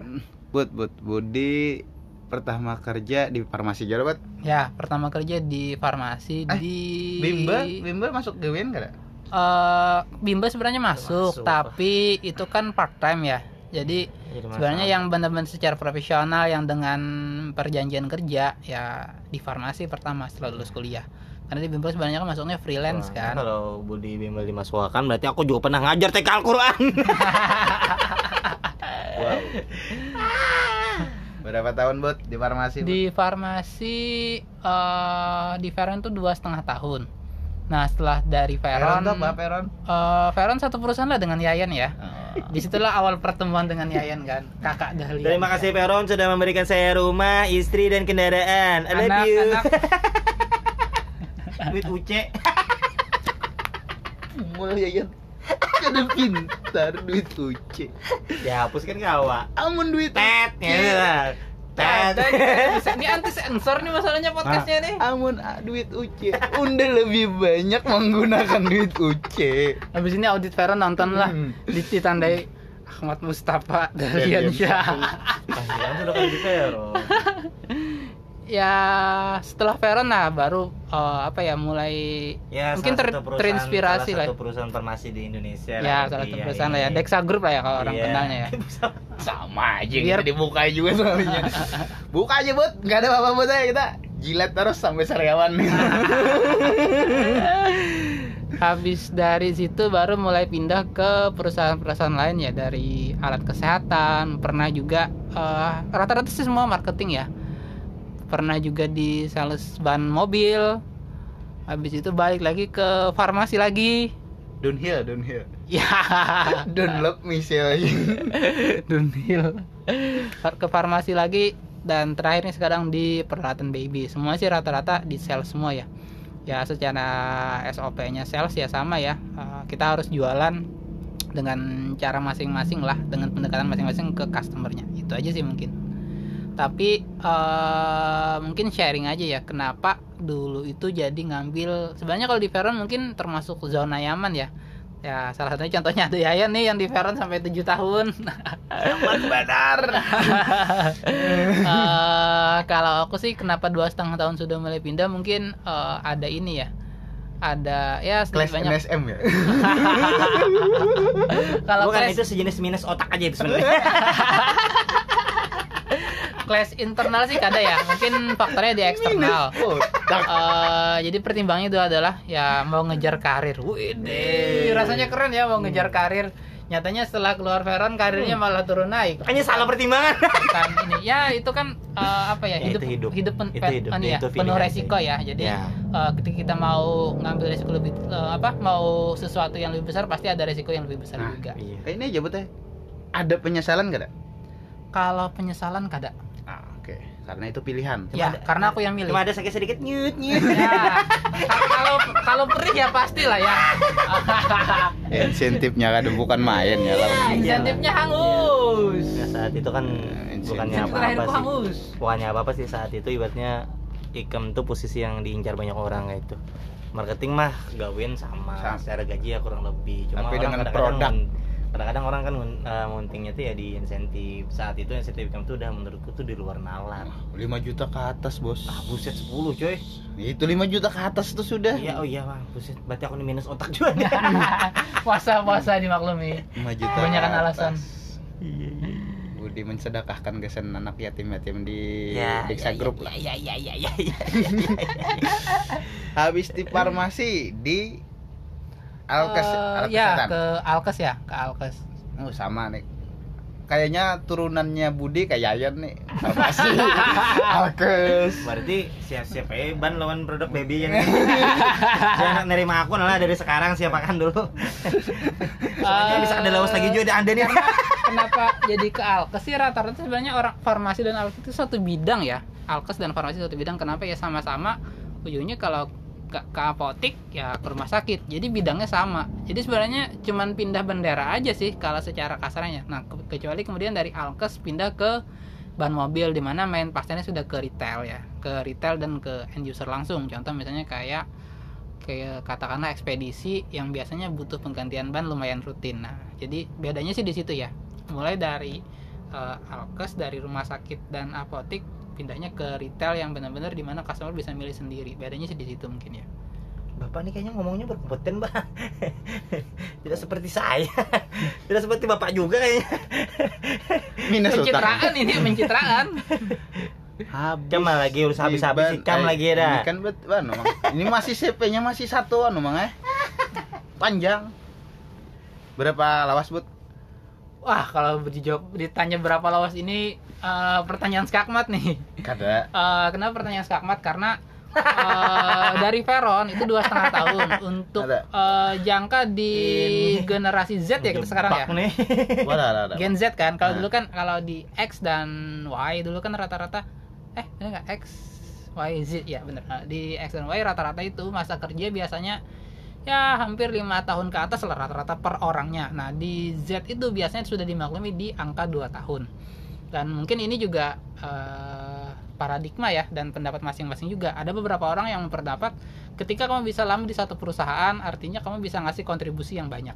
Bud, Bud, Budi pertama kerja di farmasi Jawa, Bud. ya pertama kerja di farmasi Eh, di Bimba, Bimba masuk gawean gak ada? Eh, Bimba sebenarnya masuk, Masuk. tapi itu kan part time ya. Jadi sebenarnya yang benar-benar secara profesional yang dengan perjanjian kerja ya di farmasi pertama setelah lulus kuliah. Karena di Bimba sebenarnya kan masuknya freelance kan. Kalau Budi Bimbel dimasukkan berarti aku juga pernah ngajar TK Al-Qur'an. Wow. Berapa tahun, Bud, di farmasi? Bud? Di farmasi eh di Veron tuh dua setengah tahun. Nah setelah dari Peron Veron, tuh apa, Peron? eh, Veron satu perusahaan lah dengan Yayan ya. Oh. Di situlah awal pertemuan dengan Yayan kan, kakak Dahlia. Terima kasih Peron sudah memberikan saya rumah, istri dan kendaraan. I love Anak- you. anak- Duit uce. Mulai Yan. Kada pintar duit uce. Dihapus kan kawa. Amun duit Tet. Ya, Tet. Tet. Ini anti sensor nih masalahnya podcastnya nih. Amun ah, duit uce. Unda lebih banyak menggunakan duit uce. Habis ini audit Veron nonton lah, Hmm. ditandai Ahmad Mustafa Dahlian Dahlian Syah. Kasihan sudah kali di Peron. ya setelah Veron nah baru eh, apa ya mulai Ya, mungkin salah ter- terinspirasi salah lah. satu perusahaan farmasi di Indonesia. Ya lah, salah satu perusahaan lah ya ini. Dexa Group lah ya kalau orang Iya. kenalnya ya. Sama aja Biar- kita dibuka juga soalnya. Buka aja, Bud. Enggak ada apa-apa buat saya kita. Jilat terus sampai sariawan. Habis dari situ baru mulai pindah ke perusahaan-perusahaan lain ya dari alat kesehatan, pernah juga eh, rata-rata sih semua marketing ya. Pernah juga di sales ban mobil. Habis itu balik lagi ke farmasi lagi. downhill, downhill. Ya, Dunlop misalnya. downhill. Ke farmasi lagi dan terakhir nih sekarang di peralatan baby. Semua sih rata-rata di sales semua ya. Ya secara SOP-nya sales ya sama ya. Eh, kita harus jualan dengan cara masing-masing lah, dengan pendekatan masing-masing ke customernya. Itu aja sih mungkin. Tapi eh, mungkin sharing aja ya, kenapa dulu itu jadi ngambil. Sebenarnya kalau di Veron mungkin termasuk zona nyaman ya. Ya salah satunya contohnya ada Yayan nih yang di Veron sampai 7 tahun. Aman badar. Eh, kalau aku sih kenapa dua setengah tahun sudah mulai pindah mungkin eh, ada ini ya ada ya sedikit Kelas banyak NSM ya. kalau Bukan kelas itu sejenis minus otak aja itu sebenarnya. kelas internal sih kada ya mungkin faktornya di eksternal Oh. Eh, jadi pertimbangannya itu adalah ya mau ngejar karir. Wih, rasanya keren ya mau ngejar karir. Nyatanya setelah keluar Veron karirnya malah turun naik. Makanya salah pertimbangan. Kan ini ya itu kan eh, apa ya Ya, hidup itu hidup. hidup, pen- Itu hidup, ini ya, itu penuh resiko sih. ya. Jadi Ya. eh, ketika kita mau ngambil resiko lebih eh, apa mau sesuatu yang lebih besar pasti ada resiko yang lebih besar Nah, juga. Iya. Eh, ini aja ya. Ada penyesalan gak ada? Kalau penyesalan kada. Ah, oke. Karena itu pilihan. ya, ada- karena aku yang milih. Cuma ada sakit sedikit nyut nyut. Ya, kalau kalau perih ya pastilah ya. Insentifnya kan bukan main ya lah. Insentifnya hangus. Ya, saat itu kan Eh, bukannya apa-apa sih. hangus. Bukannya apa-apa sih saat itu ibaratnya ikam tuh posisi yang diincar banyak orang kayak itu. Marketing mah gawin sama, Sama. secara gaji ya kurang lebih. Cuma Tapi dengan kadang-kadang produk. Kadang-kadang orang kan mun- eh, muntingnya tuh ya di insentif. Saat itu insentif ikam tuh udah menurutku tuh di luar nalar. 5 juta ke atas, Bos. Ah buset 10 coy. Itu 5 juta ke atas tuh sudah. Iya oh iya bang buset. Berarti aku nih minus otak juga nih. puasa puasa dimaklumi 5 juta. Kebanyakan alasan. Iya iya. Budi mensedekahkan kesan anak yatim-yatim di Ya, Diksa ya, Group ya, lah. ya, ya, ya, ya, ya. Habis di farmasi di Alkes, Eh, alat ya kesehatan. ke Alkes ya ke Alkes Oh, sama nih. Kayaknya turunannya Budi kayak Yayan nih. Farmasi. Alkes. Berarti siap-siap aja ban lawan produk baby yang Jangan nerima aku lah dari sekarang siapakan dulu. Soalnya bisa ada lawas lagi juga ada nih. kenapa jadi ke Alkes sih rata-rata sebenarnya orang farmasi dan Alkes itu satu bidang ya Alkes dan farmasi satu bidang kenapa ya sama-sama ujungnya kalau ke, ke apotik ya ke rumah sakit. Jadi bidangnya sama. Jadi sebenarnya cuman pindah bendera aja sih kalau secara kasarnya. Nah ke- kecuali kemudian dari alkes pindah ke ban mobil di mana main pastennya sudah ke retail ya. Ke retail dan ke end user langsung. Contoh misalnya kayak kayak katakanlah ekspedisi yang biasanya butuh penggantian ban lumayan rutin. Nah jadi bedanya sih di situ ya. Mulai dari eh, alkes dari rumah sakit dan apotik pindahnya ke retail yang benar-benar di mana customer bisa milih sendiri bedanya sih di situ mungkin ya Bapak nih kayaknya ngomongnya berkompeten, Bang. Tidak seperti saya. Tidak seperti Bapak juga kayaknya. minus utang pencitraan ini pencitraan habis Cam lagi urus habis-habis Iban- sih, Cam eh, lagi ya dah. ini kan bet anu, Mang. ini masih CP nya masih satu anu mang eh panjang berapa lawas but wah kalau dijawab ditanya berapa lawas ini eh, pertanyaan skakmat nih kada Eh, kenapa pertanyaan skakmat karena eh, dari Veron itu dua setengah tahun untuk Ada. eh, jangka di Ini. generasi Z ya kita sekarang ya nih. Gen Z kan kalau Nah. dulu kan kalau di X dan Y dulu kan rata-rata eh ini nggak X Y Z ya bener Nah, di X dan Y rata-rata itu masa kerja biasanya ya hampir lima tahun ke atas lah rata-rata per orangnya. Nah di Z itu biasanya sudah dimaklumi di angka 2 tahun. Dan mungkin ini juga eh, paradigma ya dan pendapat masing-masing juga. Ada beberapa orang yang memperdapat ketika kamu bisa lama di satu perusahaan artinya kamu bisa ngasih kontribusi yang banyak.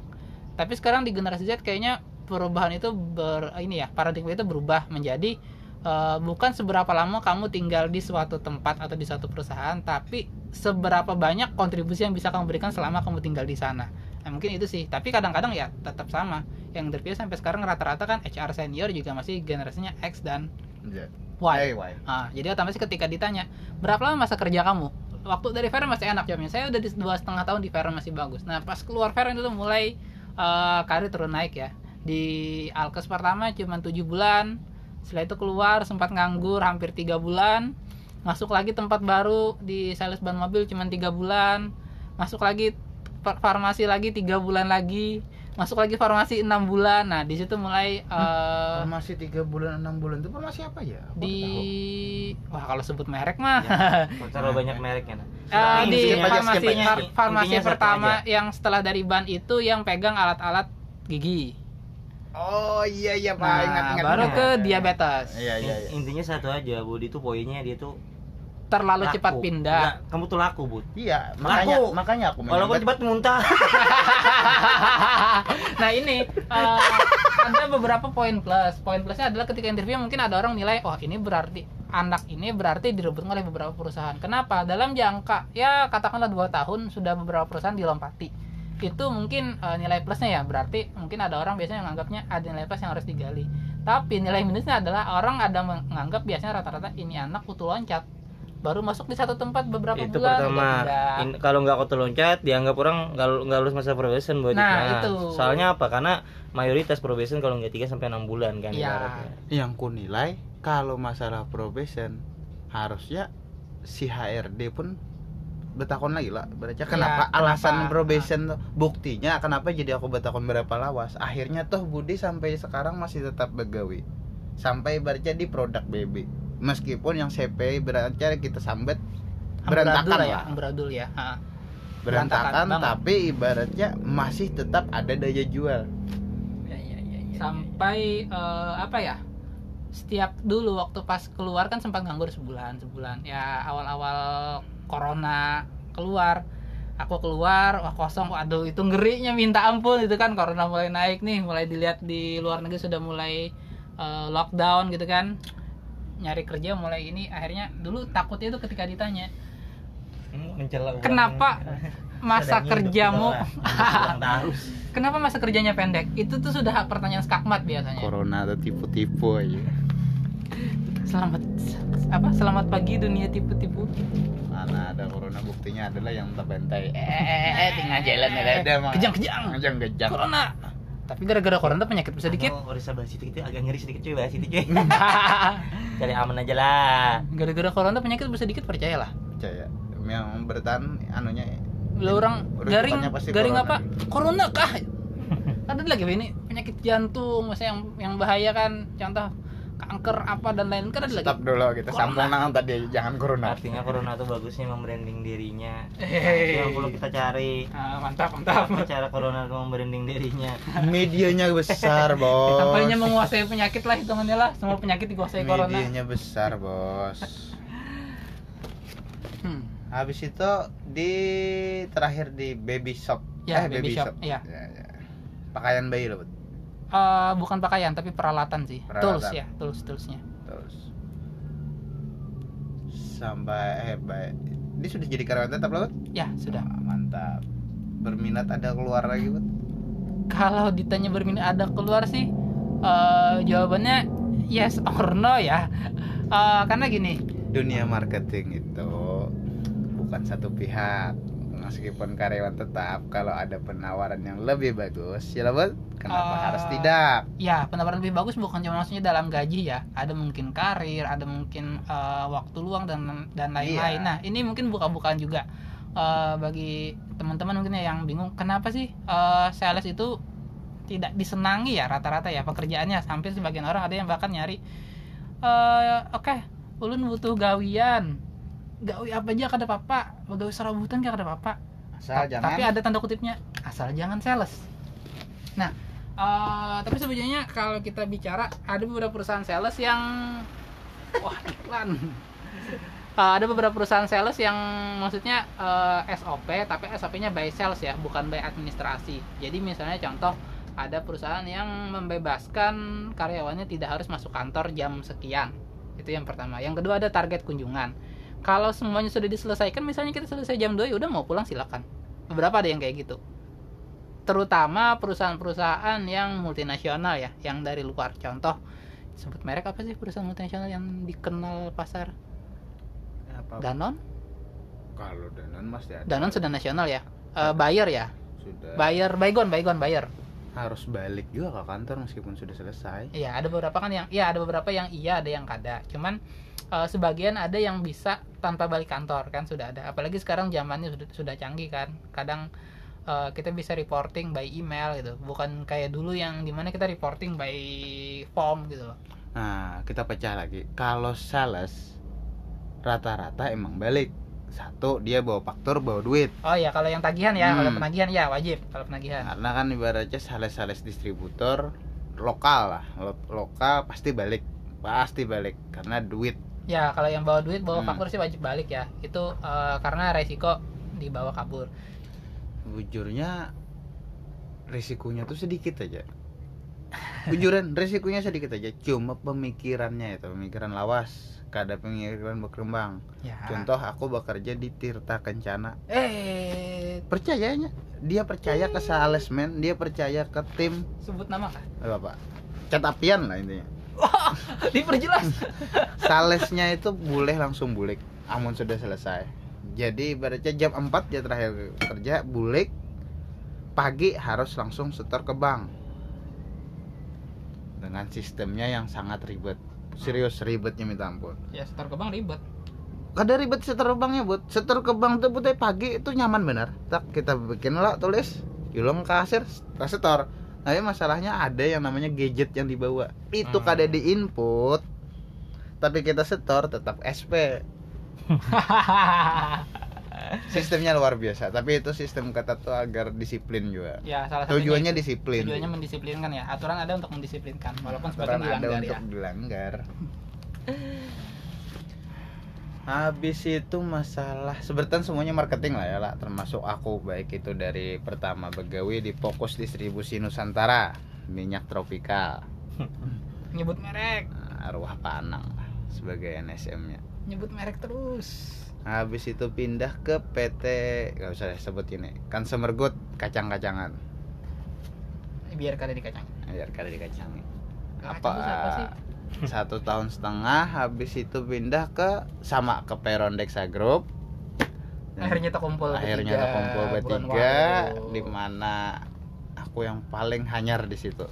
Tapi sekarang di generasi Z kayaknya perubahan itu ber ini ya paradigma itu berubah menjadi eh, bukan seberapa lama kamu tinggal di suatu tempat atau di suatu perusahaan tapi seberapa banyak kontribusi yang bisa kamu berikan selama kamu tinggal di sana nah, mungkin itu sih tapi kadang-kadang ya tetap sama yang terpilih sampai sekarang rata-rata kan HR senior juga masih generasinya X dan Ya. Y Eh, why? Ah, jadi otomatis ketika ditanya berapa lama masa kerja kamu, waktu dari Veren masih enak jawabnya. Saya udah di dua setengah tahun di Veren masih bagus. Nah pas keluar Veren itu mulai eh, karir turun naik ya. Di Alkes pertama cuma tujuh bulan, setelah itu keluar sempat nganggur hampir tiga bulan, masuk lagi tempat baru di sales ban mobil cuma tiga bulan, masuk lagi fa- farmasi lagi tiga bulan lagi, masuk lagi farmasi enam bulan. Nah di situ mulai eh, Farmasi tiga bulan enam bulan itu farmasi apa ya? Aku di tahu. wah kalau sebut merek mah Ya, terlalu banyak mereknya. Nah. Eh, di farmasi skip aja. far- farmasi pertama aja. yang setelah dari ban itu yang pegang alat-alat gigi. Oh iya iya pak Nah, ingat ingat. baru ingat. ke diabetes. Iya iya. iya. Intinya satu aja, Bud itu poinnya dia tuh Terlalu laku. cepat pindah. Enggak, kamu tuh laku, Bud. Iya makanya Laku. makanya aku Walaupun cepat muntah. nah ini eh, ada beberapa poin plus. Poin plusnya adalah ketika interview mungkin ada orang nilai, oh ini berarti anak ini berarti direbut oleh beberapa perusahaan. Kenapa? Dalam jangka ya katakanlah dua tahun sudah beberapa perusahaan dilompati. Itu mungkin eh, nilai plusnya ya. Berarti mungkin ada orang biasanya yang menganggapnya ada nilai plus yang harus digali. Tapi nilai minusnya adalah orang ada menganggap biasanya rata-rata ini anak kutu loncat. Baru masuk di satu tempat beberapa itu bulan pertama. udah pindah. In- kalau nggak auto loncat dianggap orang nggak nggak lulus masa probation buat Nah, itu. Soalnya apa? Karena mayoritas probation kalau nggak 3 sampai 6 bulan kan ibaratnya. yang ku nilai kalau masalah probation harusnya si HRD pun betakon lagi lah. Berarti kenapa kenapa? alasan probation tuh buktinya kenapa jadi aku betakon berapa lawas? Akhirnya tuh Budi sampai sekarang masih tetap begawi. Sampai berarti di produk BB meskipun yang CP berarti kita Amburadul berantakan lah ya, lah. Amburadul ya. Ha. berantakan berantakan tapi ibaratnya masih tetap ada daya jual. Sampai eh, apa ya setiap dulu waktu pas keluar kan sempat nganggur sebulan sebulan. Ya awal-awal corona keluar. Aku keluar wah kosong. Waduh itu ngerinya minta ampun. Itu kan corona mulai naik nih. Mulai dilihat di luar negeri sudah mulai eh, lockdown gitu kan. Nyari kerja mulai ini. Akhirnya dulu takutnya itu ketika ditanya Mencela orang. Kenapa masa kerjamu? kenapa masa kerjanya pendek? Itu tuh sudah pertanyaan skakmat biasanya. Corona atau tipu-tipu aja. Selamat apa? Selamat pagi dunia tipu-tipu mana ada corona buktinya adalah yang terbantai eh eh eh, eh tinggal jalan ada ada mah kejang-kejang kejang. Kejang corona. Tapi gara-gara corona penyakit bisa dikit. Anu, Orisa bahas itu agak ngeri sedikit cuy bahas itu cuy. Cari aman aja lah. gara-gara corona penyakit bisa dikit percayalah. Percaya. Yang bertahan anunya Lah orang garing garing corona. apa? Corona kah? Ada lagi ini? Penyakit jantung misalnya yang yang bahaya kan? Contoh kanker apa dan lain kan ada lagi Stop dulu kita Corona. sambung nang tadi jangan corona. artinya corona tuh bagusnya membranding dirinya Hehehe. yang perlu kita cari Ah, mantap mantap apa cara corona tuh membranding dirinya Medianya besar, Bos. tampaknya menguasai penyakit lah hitungannya lah semua penyakit dikuasai corona Medianya besar, Bos. Hmm. Habis itu di terakhir di baby shop. Ya, baby shop, iya. Ya, ya. Pakaian bayi loh, Eh, bukan pakaian tapi peralatan sih Peralatan. tools ya tools toolsnya Terus sampai eh baik. Dia sudah jadi karyawan tetap loh, ya sudah Wah, mantap. Berminat ada keluar lagi, Bet? kalau ditanya berminat ada keluar sih eh, jawabannya yes or no ya Eh, karena gini Dunia marketing itu bukan satu pihak. Meskipun karyawan tetap, kalau ada penawaran yang lebih bagus, ya loh, Bet? Kenapa Eh, harus tidak? ya penawaran lebih bagus bukan cuma maksudnya dalam gaji ya ada mungkin karir ada mungkin eh, waktu luang dan dan lain-lain Iya. nah ini mungkin buka-bukaan juga Eh, bagi teman-teman mungkin ya yang bingung kenapa sih eh, sales itu tidak disenangi ya rata-rata ya pekerjaannya hampir sebagian orang ada yang bahkan nyari eh oke ulun butuh gawian gawi apa aja kada apa gawi serabutan kada apa Asal Ta- jangan Tapi ada tanda kutipnya asal jangan sales. Nah, eh, tapi sebenarnya kalau kita bicara ada beberapa perusahaan sales yang wah iklan. Eh, ada beberapa perusahaan sales yang maksudnya eh, SOP tapi SOP-nya by sales ya, bukan by administrasi. Jadi misalnya contoh ada perusahaan yang membebaskan karyawannya tidak harus masuk kantor jam sekian. Itu yang pertama. Yang kedua ada target kunjungan kalau semuanya sudah diselesaikan misalnya kita selesai jam 2 ya udah mau pulang silakan. Beberapa ada yang kayak gitu? Terutama perusahaan-perusahaan yang multinasional ya yang dari luar. Contoh sebut merek apa sih perusahaan multinasional yang dikenal pasar? Apa? Danon kalau Danon mas ya Danon sudah nasional ya? Eh, Bayer ya? Sudah. Bayer Baygon Baygon Bayer. Harus balik juga ke kantor meskipun sudah selesai. Iya, ada beberapa kan yang iya ada beberapa yang iya, ada yang kada. Cuman eh, sebagian ada yang bisa tanpa balik kantor kan sudah ada. Apalagi sekarang zamannya sudah sudah canggih kan. Kadang eh, kita bisa reporting by email gitu. Bukan kayak dulu yang di mana kita reporting by form gitu loh. nah kita pecah lagi kalau sales rata-rata emang balik satu dia bawa faktur bawa duit Oh iya, kalau yang tagihan ya, kalau Hmm. penagihan ya wajib kalau penagihan. karena kan ibaratnya sales-sales distributor lokal lah Lo- lokal pasti balik pasti balik karena duit Ya, kalau yang bawa duit, bawa Hmm. faktur sih wajib balik ya. Itu eh, karena resiko dibawa kabur. bujurnya risikonya tuh sedikit aja. Bujuran risikonya sedikit aja. Cuma pemikirannya itu pemikiran lawas. Kada pemikiran berkembang. Ya. contoh aku bekerja di Tirta Kencana. Eh, percayanya? Dia percaya ke salesman dia percaya ke tim. Sebut nama kan? eh, apa cat apian lah intinya Diperjelas. salesnya itu boleh langsung bulik amun sudah selesai. Jadi ibaratnya jam 4 dia terakhir kerja bulik. Pagi harus langsung setor ke bank. Dengan sistemnya yang sangat ribet. Serius ribetnya minta ampun. Ya, setor ke bank ribet. ada ribet setor banknya buat setor ke bank tuh putih pagi itu nyaman benar. Tak kita bikin lah tulis. Yulong kasir setor tapi masalahnya ada yang namanya gadget yang dibawa. Itu Hmm. kada di input tapi kita setor tetap SP sistemnya luar biasa tapi itu sistem kata tuh agar disiplin juga. Ya salah satunya tujuannya itu. disiplin. Tujuannya mendisiplinkan ya. Aturan ada untuk mendisiplinkan walaupun Aturan sebagian ada dilanggar untuk ya. dilanggar habis itu masalah sebenarnya semuanya marketing lah ya lah termasuk aku baik itu dari pertama begawi di fokus distribusi Nusantara minyak tropika nyebut merek. Nah, arwah panang lah sebagai NSM nya nyebut merek terus. Habis itu pindah ke PT gak usah sebut ini Consumer Good kacang-kacangan. Biar kada dikacang. Biar kada dikacangi Kacang apa siapa sih? satu tahun setengah habis itu pindah ke sama ke Peron Dexa Group. Dan akhirnya terkumpul akhirnya bertiga, terkumpul bertiga di mana aku yang paling hanyar di situ.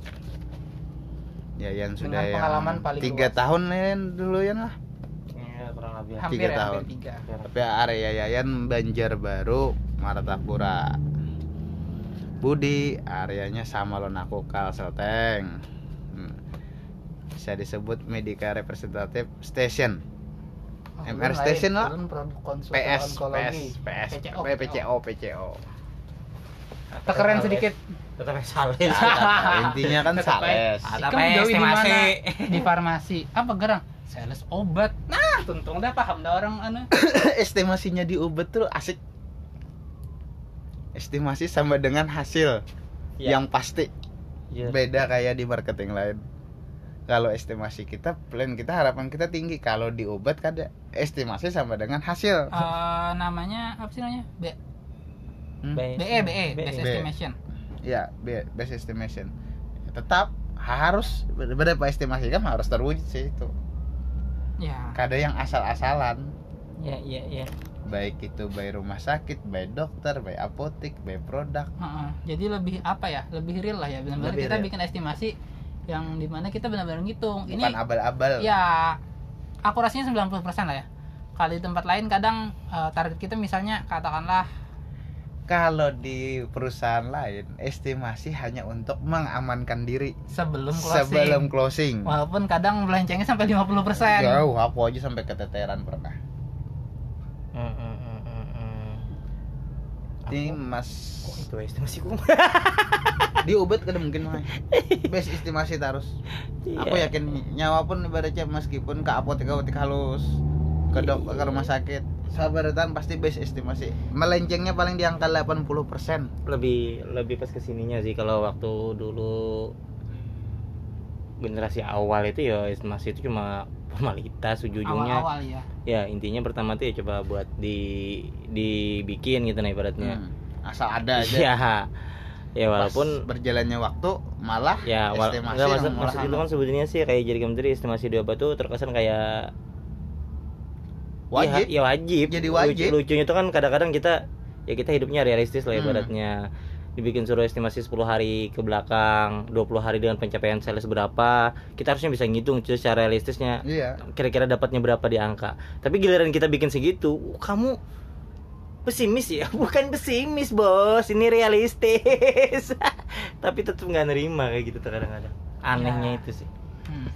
Ya yang sudah Dengan yang pengalaman paling tiga luas. tahun Len, dulu ya lah. Ya kurang lebih. Hampir tiga ya, tahun. hampir tiga. Tapi area Yayan Banjarbaru Martapura. Budi areanya sama lo aku Kalselteng Hmm. Bisa disebut Medica Representative Station Oh, MR belum Station lain. lah. PS onkologi. PS PS PCO, PCO PCO Tekeren sedikit. tetap sales intinya kan sales. Tetap jauh di estimasi. mana? Di farmasi. Apa gerang? Sales obat. Nah, tuntung dah paham dah orang anu. estimasinya di Ubet tuh asik estimasi sama dengan hasil Ya. yang pasti Iya. beda kayak di marketing lain kalau estimasi kita plan kita harapan kita tinggi kalau di obat kan ada estimasi sama dengan hasil Eh, namanya apa sih namanya? B Hmm? BE BE BE best BE. estimation. ya be- best estimation tetap harus berapa estimasi kan harus terwujud sih itu Ya. kada yang asal-asalan ya ya ya baik itu by rumah sakit by dokter by apotik by produk Heeh. Jadi lebih apa ya? Lebih real lah ya. Benar-benar kita real. bikin estimasi yang di mana kita benar-benar ngitung. Ini bukan abal-abal ya akurasinya 90% lah ya. Kalau di tempat lain kadang eh, target kita misalnya katakanlah kalau di perusahaan lain estimasi hanya untuk mengamankan diri sebelum closing. sebelum closing Walaupun kadang melencengnya sampai 50%. jauh aku aja sampai keteteran pernah hmm, hmm, hmm, hmm. ini mas kok itu estimasi ku di ubet kada mungkin mah. Best estimasi terus Iya. aku yakin nyawa pun ibaratnya meskipun ke apotek apotek halus ke dok ke rumah sakit sabaratan pasti best estimasi. Melencengnya paling di angka 80% lebih lebih pas ke sininya sih kalau waktu dulu generasi awal itu ya estimasi itu cuma formalitas ujung-ujungnya. Awal-awal ya. ya intinya pertama tuh ya coba buat di dibikin gitu nah ibaratnya. Hmm, asal ada aja ya Pas walaupun berjalannya waktu malah ya wal estimasi enggak, maksud, maksud itu kan sebetulnya sih kayak jadi menteri estimasi di obat tuh terkesan kayak wajib. ya, ya wajib. Jadi Lucu- wajib. lucunya itu kan kadang-kadang kita ya kita hidupnya realistis lah Hmm. ibaratnya. Dibikin suruh estimasi 10 hari ke belakang 20 hari dengan pencapaian sales berapa kita harusnya bisa ngitung cuy, secara realistisnya. Iya. Kira-kira dapatnya berapa di angka. Tapi giliran kita bikin segitu kamu pesimis ya? Bukan pesimis bos. Ini realistis. Tapi tetap nggak nerima kayak gitu tuh kadang-kadang. Anehnya Ya. itu sih. Hmm.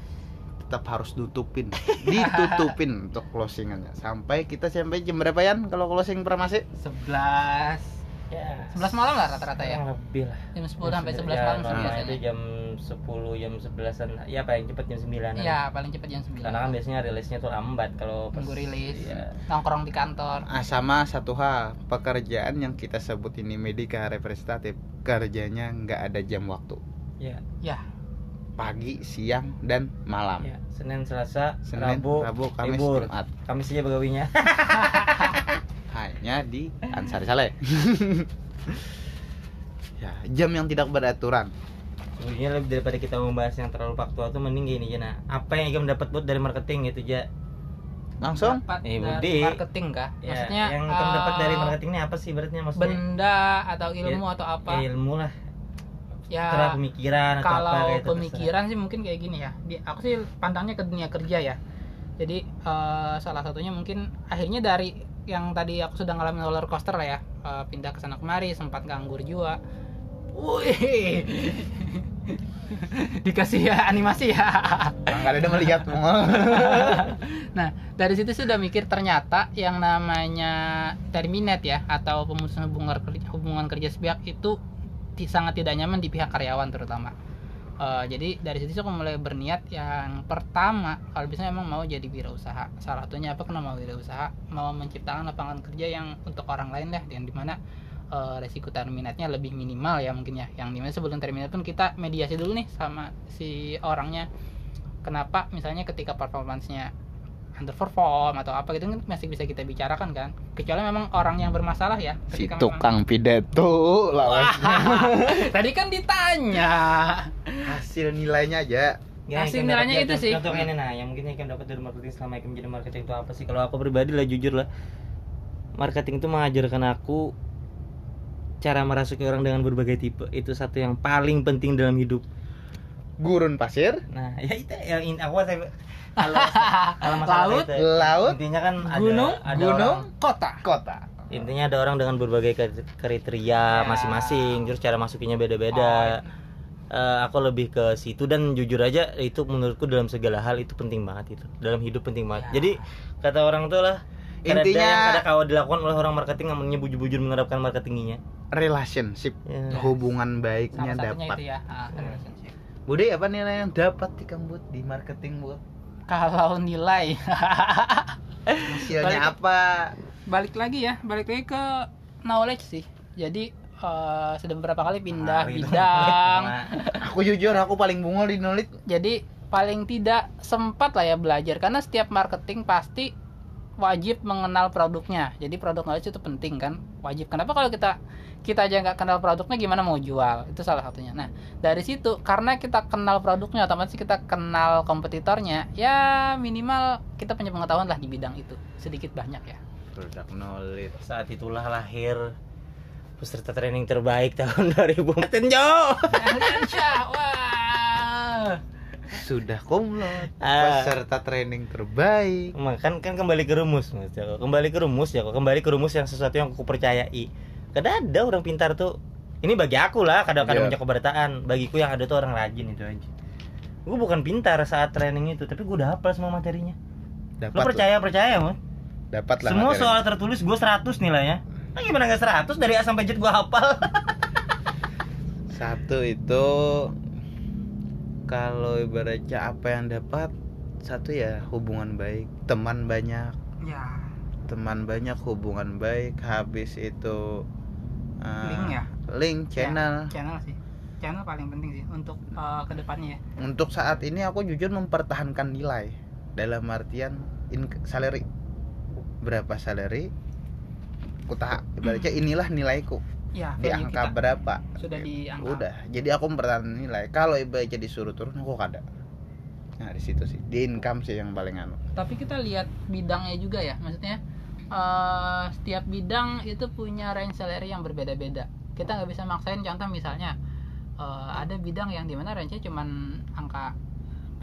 tetap harus tutupin ditutupin untuk closingannya. Sampai kita sampai jam berapa ya kalau closing farmasi 11 ya 11 malam lah rata-rata ya. lebih lah Jam 10 sampai 11 ya, malam sih normal biasanya. itu jam 10 jam 11an ya paling cepat jam 9 Iya, paling cepat jam 9. karena kan biasanya rilisnya tuh lambat kalau pas Tunggu rilis. Iya. Nongkrong di kantor. ah, sama satu hal pekerjaan yang kita sebut ini medika representatif kerjanya nggak ada jam waktu ya Ya, pagi siang dan malam ya Senin Selasa Senin Rabu, Rabu Kamis libur. Jumat Kamis aja begawinya hanya di Ansari Saleh ya jam yang tidak beraturan Sebenarnya lebih daripada kita membahas yang terlalu faktual tuh mending gini Jana. Apa yang Ikam dapat buat dari marketing gitu ja? langsung dapat Eh, dari Budi. marketing kah? Ya, Maksudnya yang Ikam dapat eh, dari marketing ini apa sih berarti maksudnya? benda atau ilmu atau apa? Ya, ilmu lah. Ya, Terus pemikiran atau apa kalau kayak itu, pemikiran sih mungkin kayak gini ya. Di, aku sih pandangnya ke dunia kerja ya. Jadi eh, salah satunya mungkin akhirnya dari yang tadi aku sudah ngalamin roller coaster lah ya, eh, pindah ke sana kemari, sempat nganggur juga. Wih, dikasih ya animasi ya. Bang kali udah melihat nah dari situ sudah mikir ternyata yang namanya terminate ya atau pemutusan hubungan kerja, hubungan kerja sepihak itu sangat tidak nyaman di pihak karyawan terutama Eh, jadi dari situ aku mulai berniat yang pertama kalau bisa emang mau jadi wirausaha. Salah satunya apa? Kenapa mau wirausaha mau menciptakan lapangan kerja yang untuk orang lain lah yang di mana eh, resiko terminatnya lebih minimal ya mungkin ya. Yang di mana sebelum terminat pun kita mediasi dulu nih sama si orangnya. Kenapa? Misalnya ketika performancenya underperform atau apa gitu kan masih bisa kita bicarakan kan kecuali memang orang yang bermasalah ya si ketika memang- tukang pidato lawan tadi kan ditanya hasil nilainya aja Ya, Hasil yang nilainya itu sih. Contoh ini nah, yang mungkin Ikam dapat dari marketing selama Ikam jadi marketing itu apa sih? Kalau aku pribadi lah jujur lah. Marketing itu mengajarkan aku cara merasuki orang dengan berbagai tipe. Itu satu yang paling penting dalam hidup. Gurun pasir. Nah, ya itu yang in, aku saya kalau Laut, itu, laut. intinya kan ada gunung. ada gunung. Orang- kota. Kota. Intinya ada orang dengan berbagai kri- kriteria Ya. masing-masing terus cara masukinya beda-beda. Eh, aku lebih ke situ dan jujur aja itu menurutku dalam segala hal itu penting banget itu. Dalam hidup penting banget. Ya. jadi kata orang tuh lah Intinya- yang kadang kalau dilakukan oleh orang marketing namanya bujur-bujur menerapkan marketingnya relationship. Ya. hubungan baiknya satunya dapat. itu ya. Ah, relationship Bude apa nilai yang dapat di Kambut di marketing buat kalau nilai. Hasilnya apa? Balik lagi ya balik lagi ke knowledge sih. Jadi eh, sudah beberapa kali pindah Mari, bidang. Aku jujur aku paling bungol di nulit jadi paling tidak sempat lah ya belajar. Karena setiap marketing pasti wajib mengenal produknya. Jadi produk knowledge itu penting kan wajib. Kenapa kalau kita kita aja nggak kenal produknya gimana mau jual? Itu salah satunya. Nah dari situ karena kita kenal produknya otomatis kita kenal kompetitornya ya minimal kita punya pengetahuan lah di bidang itu. Sedikit banyak ya. Produk knowledge. Saat itulah lahir peserta training terbaik tahun 2000 Tenjo wah sudah kumlot Ah. peserta training terbaik. Kan kan kembali ke rumus Mas Joko. kembali ke rumus ya kok kembali ke rumus yang sesuatu yang aku percayai kadang ada orang pintar tuh. Ini bagi aku lah kadang-kadang Iya. punya bagiku yang ada tuh orang rajin itu aja. Gue bukan pintar saat training itu tapi gue udah hafal semua materinya. Lo dapat percaya percaya mas dapat lah semua materi. soal tertulis gue 100 nilainya. Nah gimana nggak 100 dari A sampai Z gue hafal. Satu itu kalau ibaratnya apa yang dapat satu ya hubungan baik. Teman banyak. Ya. Teman banyak hubungan baik. Habis itu uh, Link ya? link channel Ya, channel. sih. Channel paling penting sih untuk eh, ke depannya ya. Untuk saat ini aku jujur mempertahankan nilai. Dalam artian in salary. Berapa salary? Aku tak ibaratnya inilah nilaiku. Ya di angka kita. berapa? Sudah di angka. Udah jadi aku mempertahankan nilai. Kalau ibaratnya disuruh turun aku kada. Nah di situ sih. Di income sih yang paling anu. Tapi kita lihat bidangnya juga ya maksudnya eh, setiap bidang itu punya range salary yang berbeda-beda. Kita nggak bisa maksain contoh misalnya eh, ada bidang yang di mana range-nya cuman angka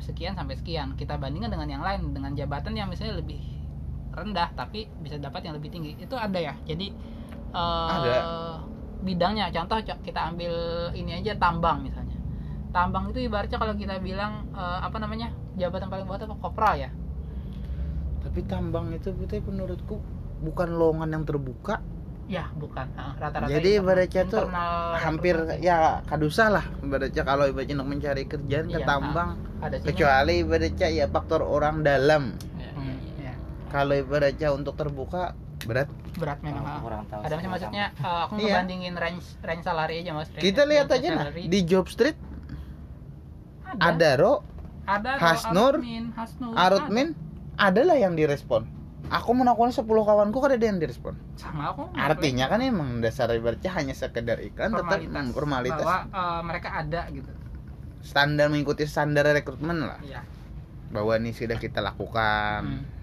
sekian sampai sekian. Kita bandingkan dengan yang lain dengan jabatan yang misalnya lebih rendah tapi bisa dapat yang lebih tinggi. Itu ada ya? Jadi eh, Ada. bidangnya. Contoh co- kita ambil ini aja tambang misalnya. Tambang itu ibaratnya kalau kita bilang eh, apa namanya jabatan paling bawah itu apa? kopra ya? Tapi tambang itu betul menurutku bukan lowongan yang terbuka? Ya bukan. Ah, rata-rata Jadi ibaratnya tuh hampir ya kadusah lah ibaratnya kalau ibaratnya untuk mencari kerjaan ke Iya, tambang. ada sini. kecuali ibaratnya ya faktor orang dalam. Hmm, ya. kalau ibaratnya untuk terbuka berat. Berat memang ah. kurang tahu ada sih maksudnya eh, aku Iya. ngebandingin range range salary aja mas. Range- kita lihat aja nah salary. di job street. Ada. Ada ro. Ada Hasnur, Arutmin, Hasnur. Arutmin ada lah yang direspon aku menakukan 10 kawanku kan ada yang direspon sama aku artinya kan emang dasar ibaratnya hanya sekedar iklan tetap formalitas, formalitas. Bahwa eh, mereka ada gitu. Standar mengikuti standar rekrutmen lah. Iya. Bahwa ini sudah kita lakukan. Hmm.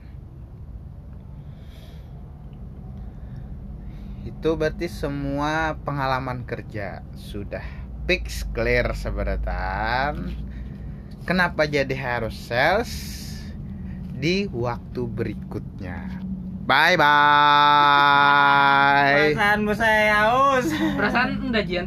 itu berarti semua pengalaman kerja sudah fix clear seberatan. Kenapa jadi harus sales di waktu berikutnya. Bye bye perasaanmu saya haus perasaan udah jian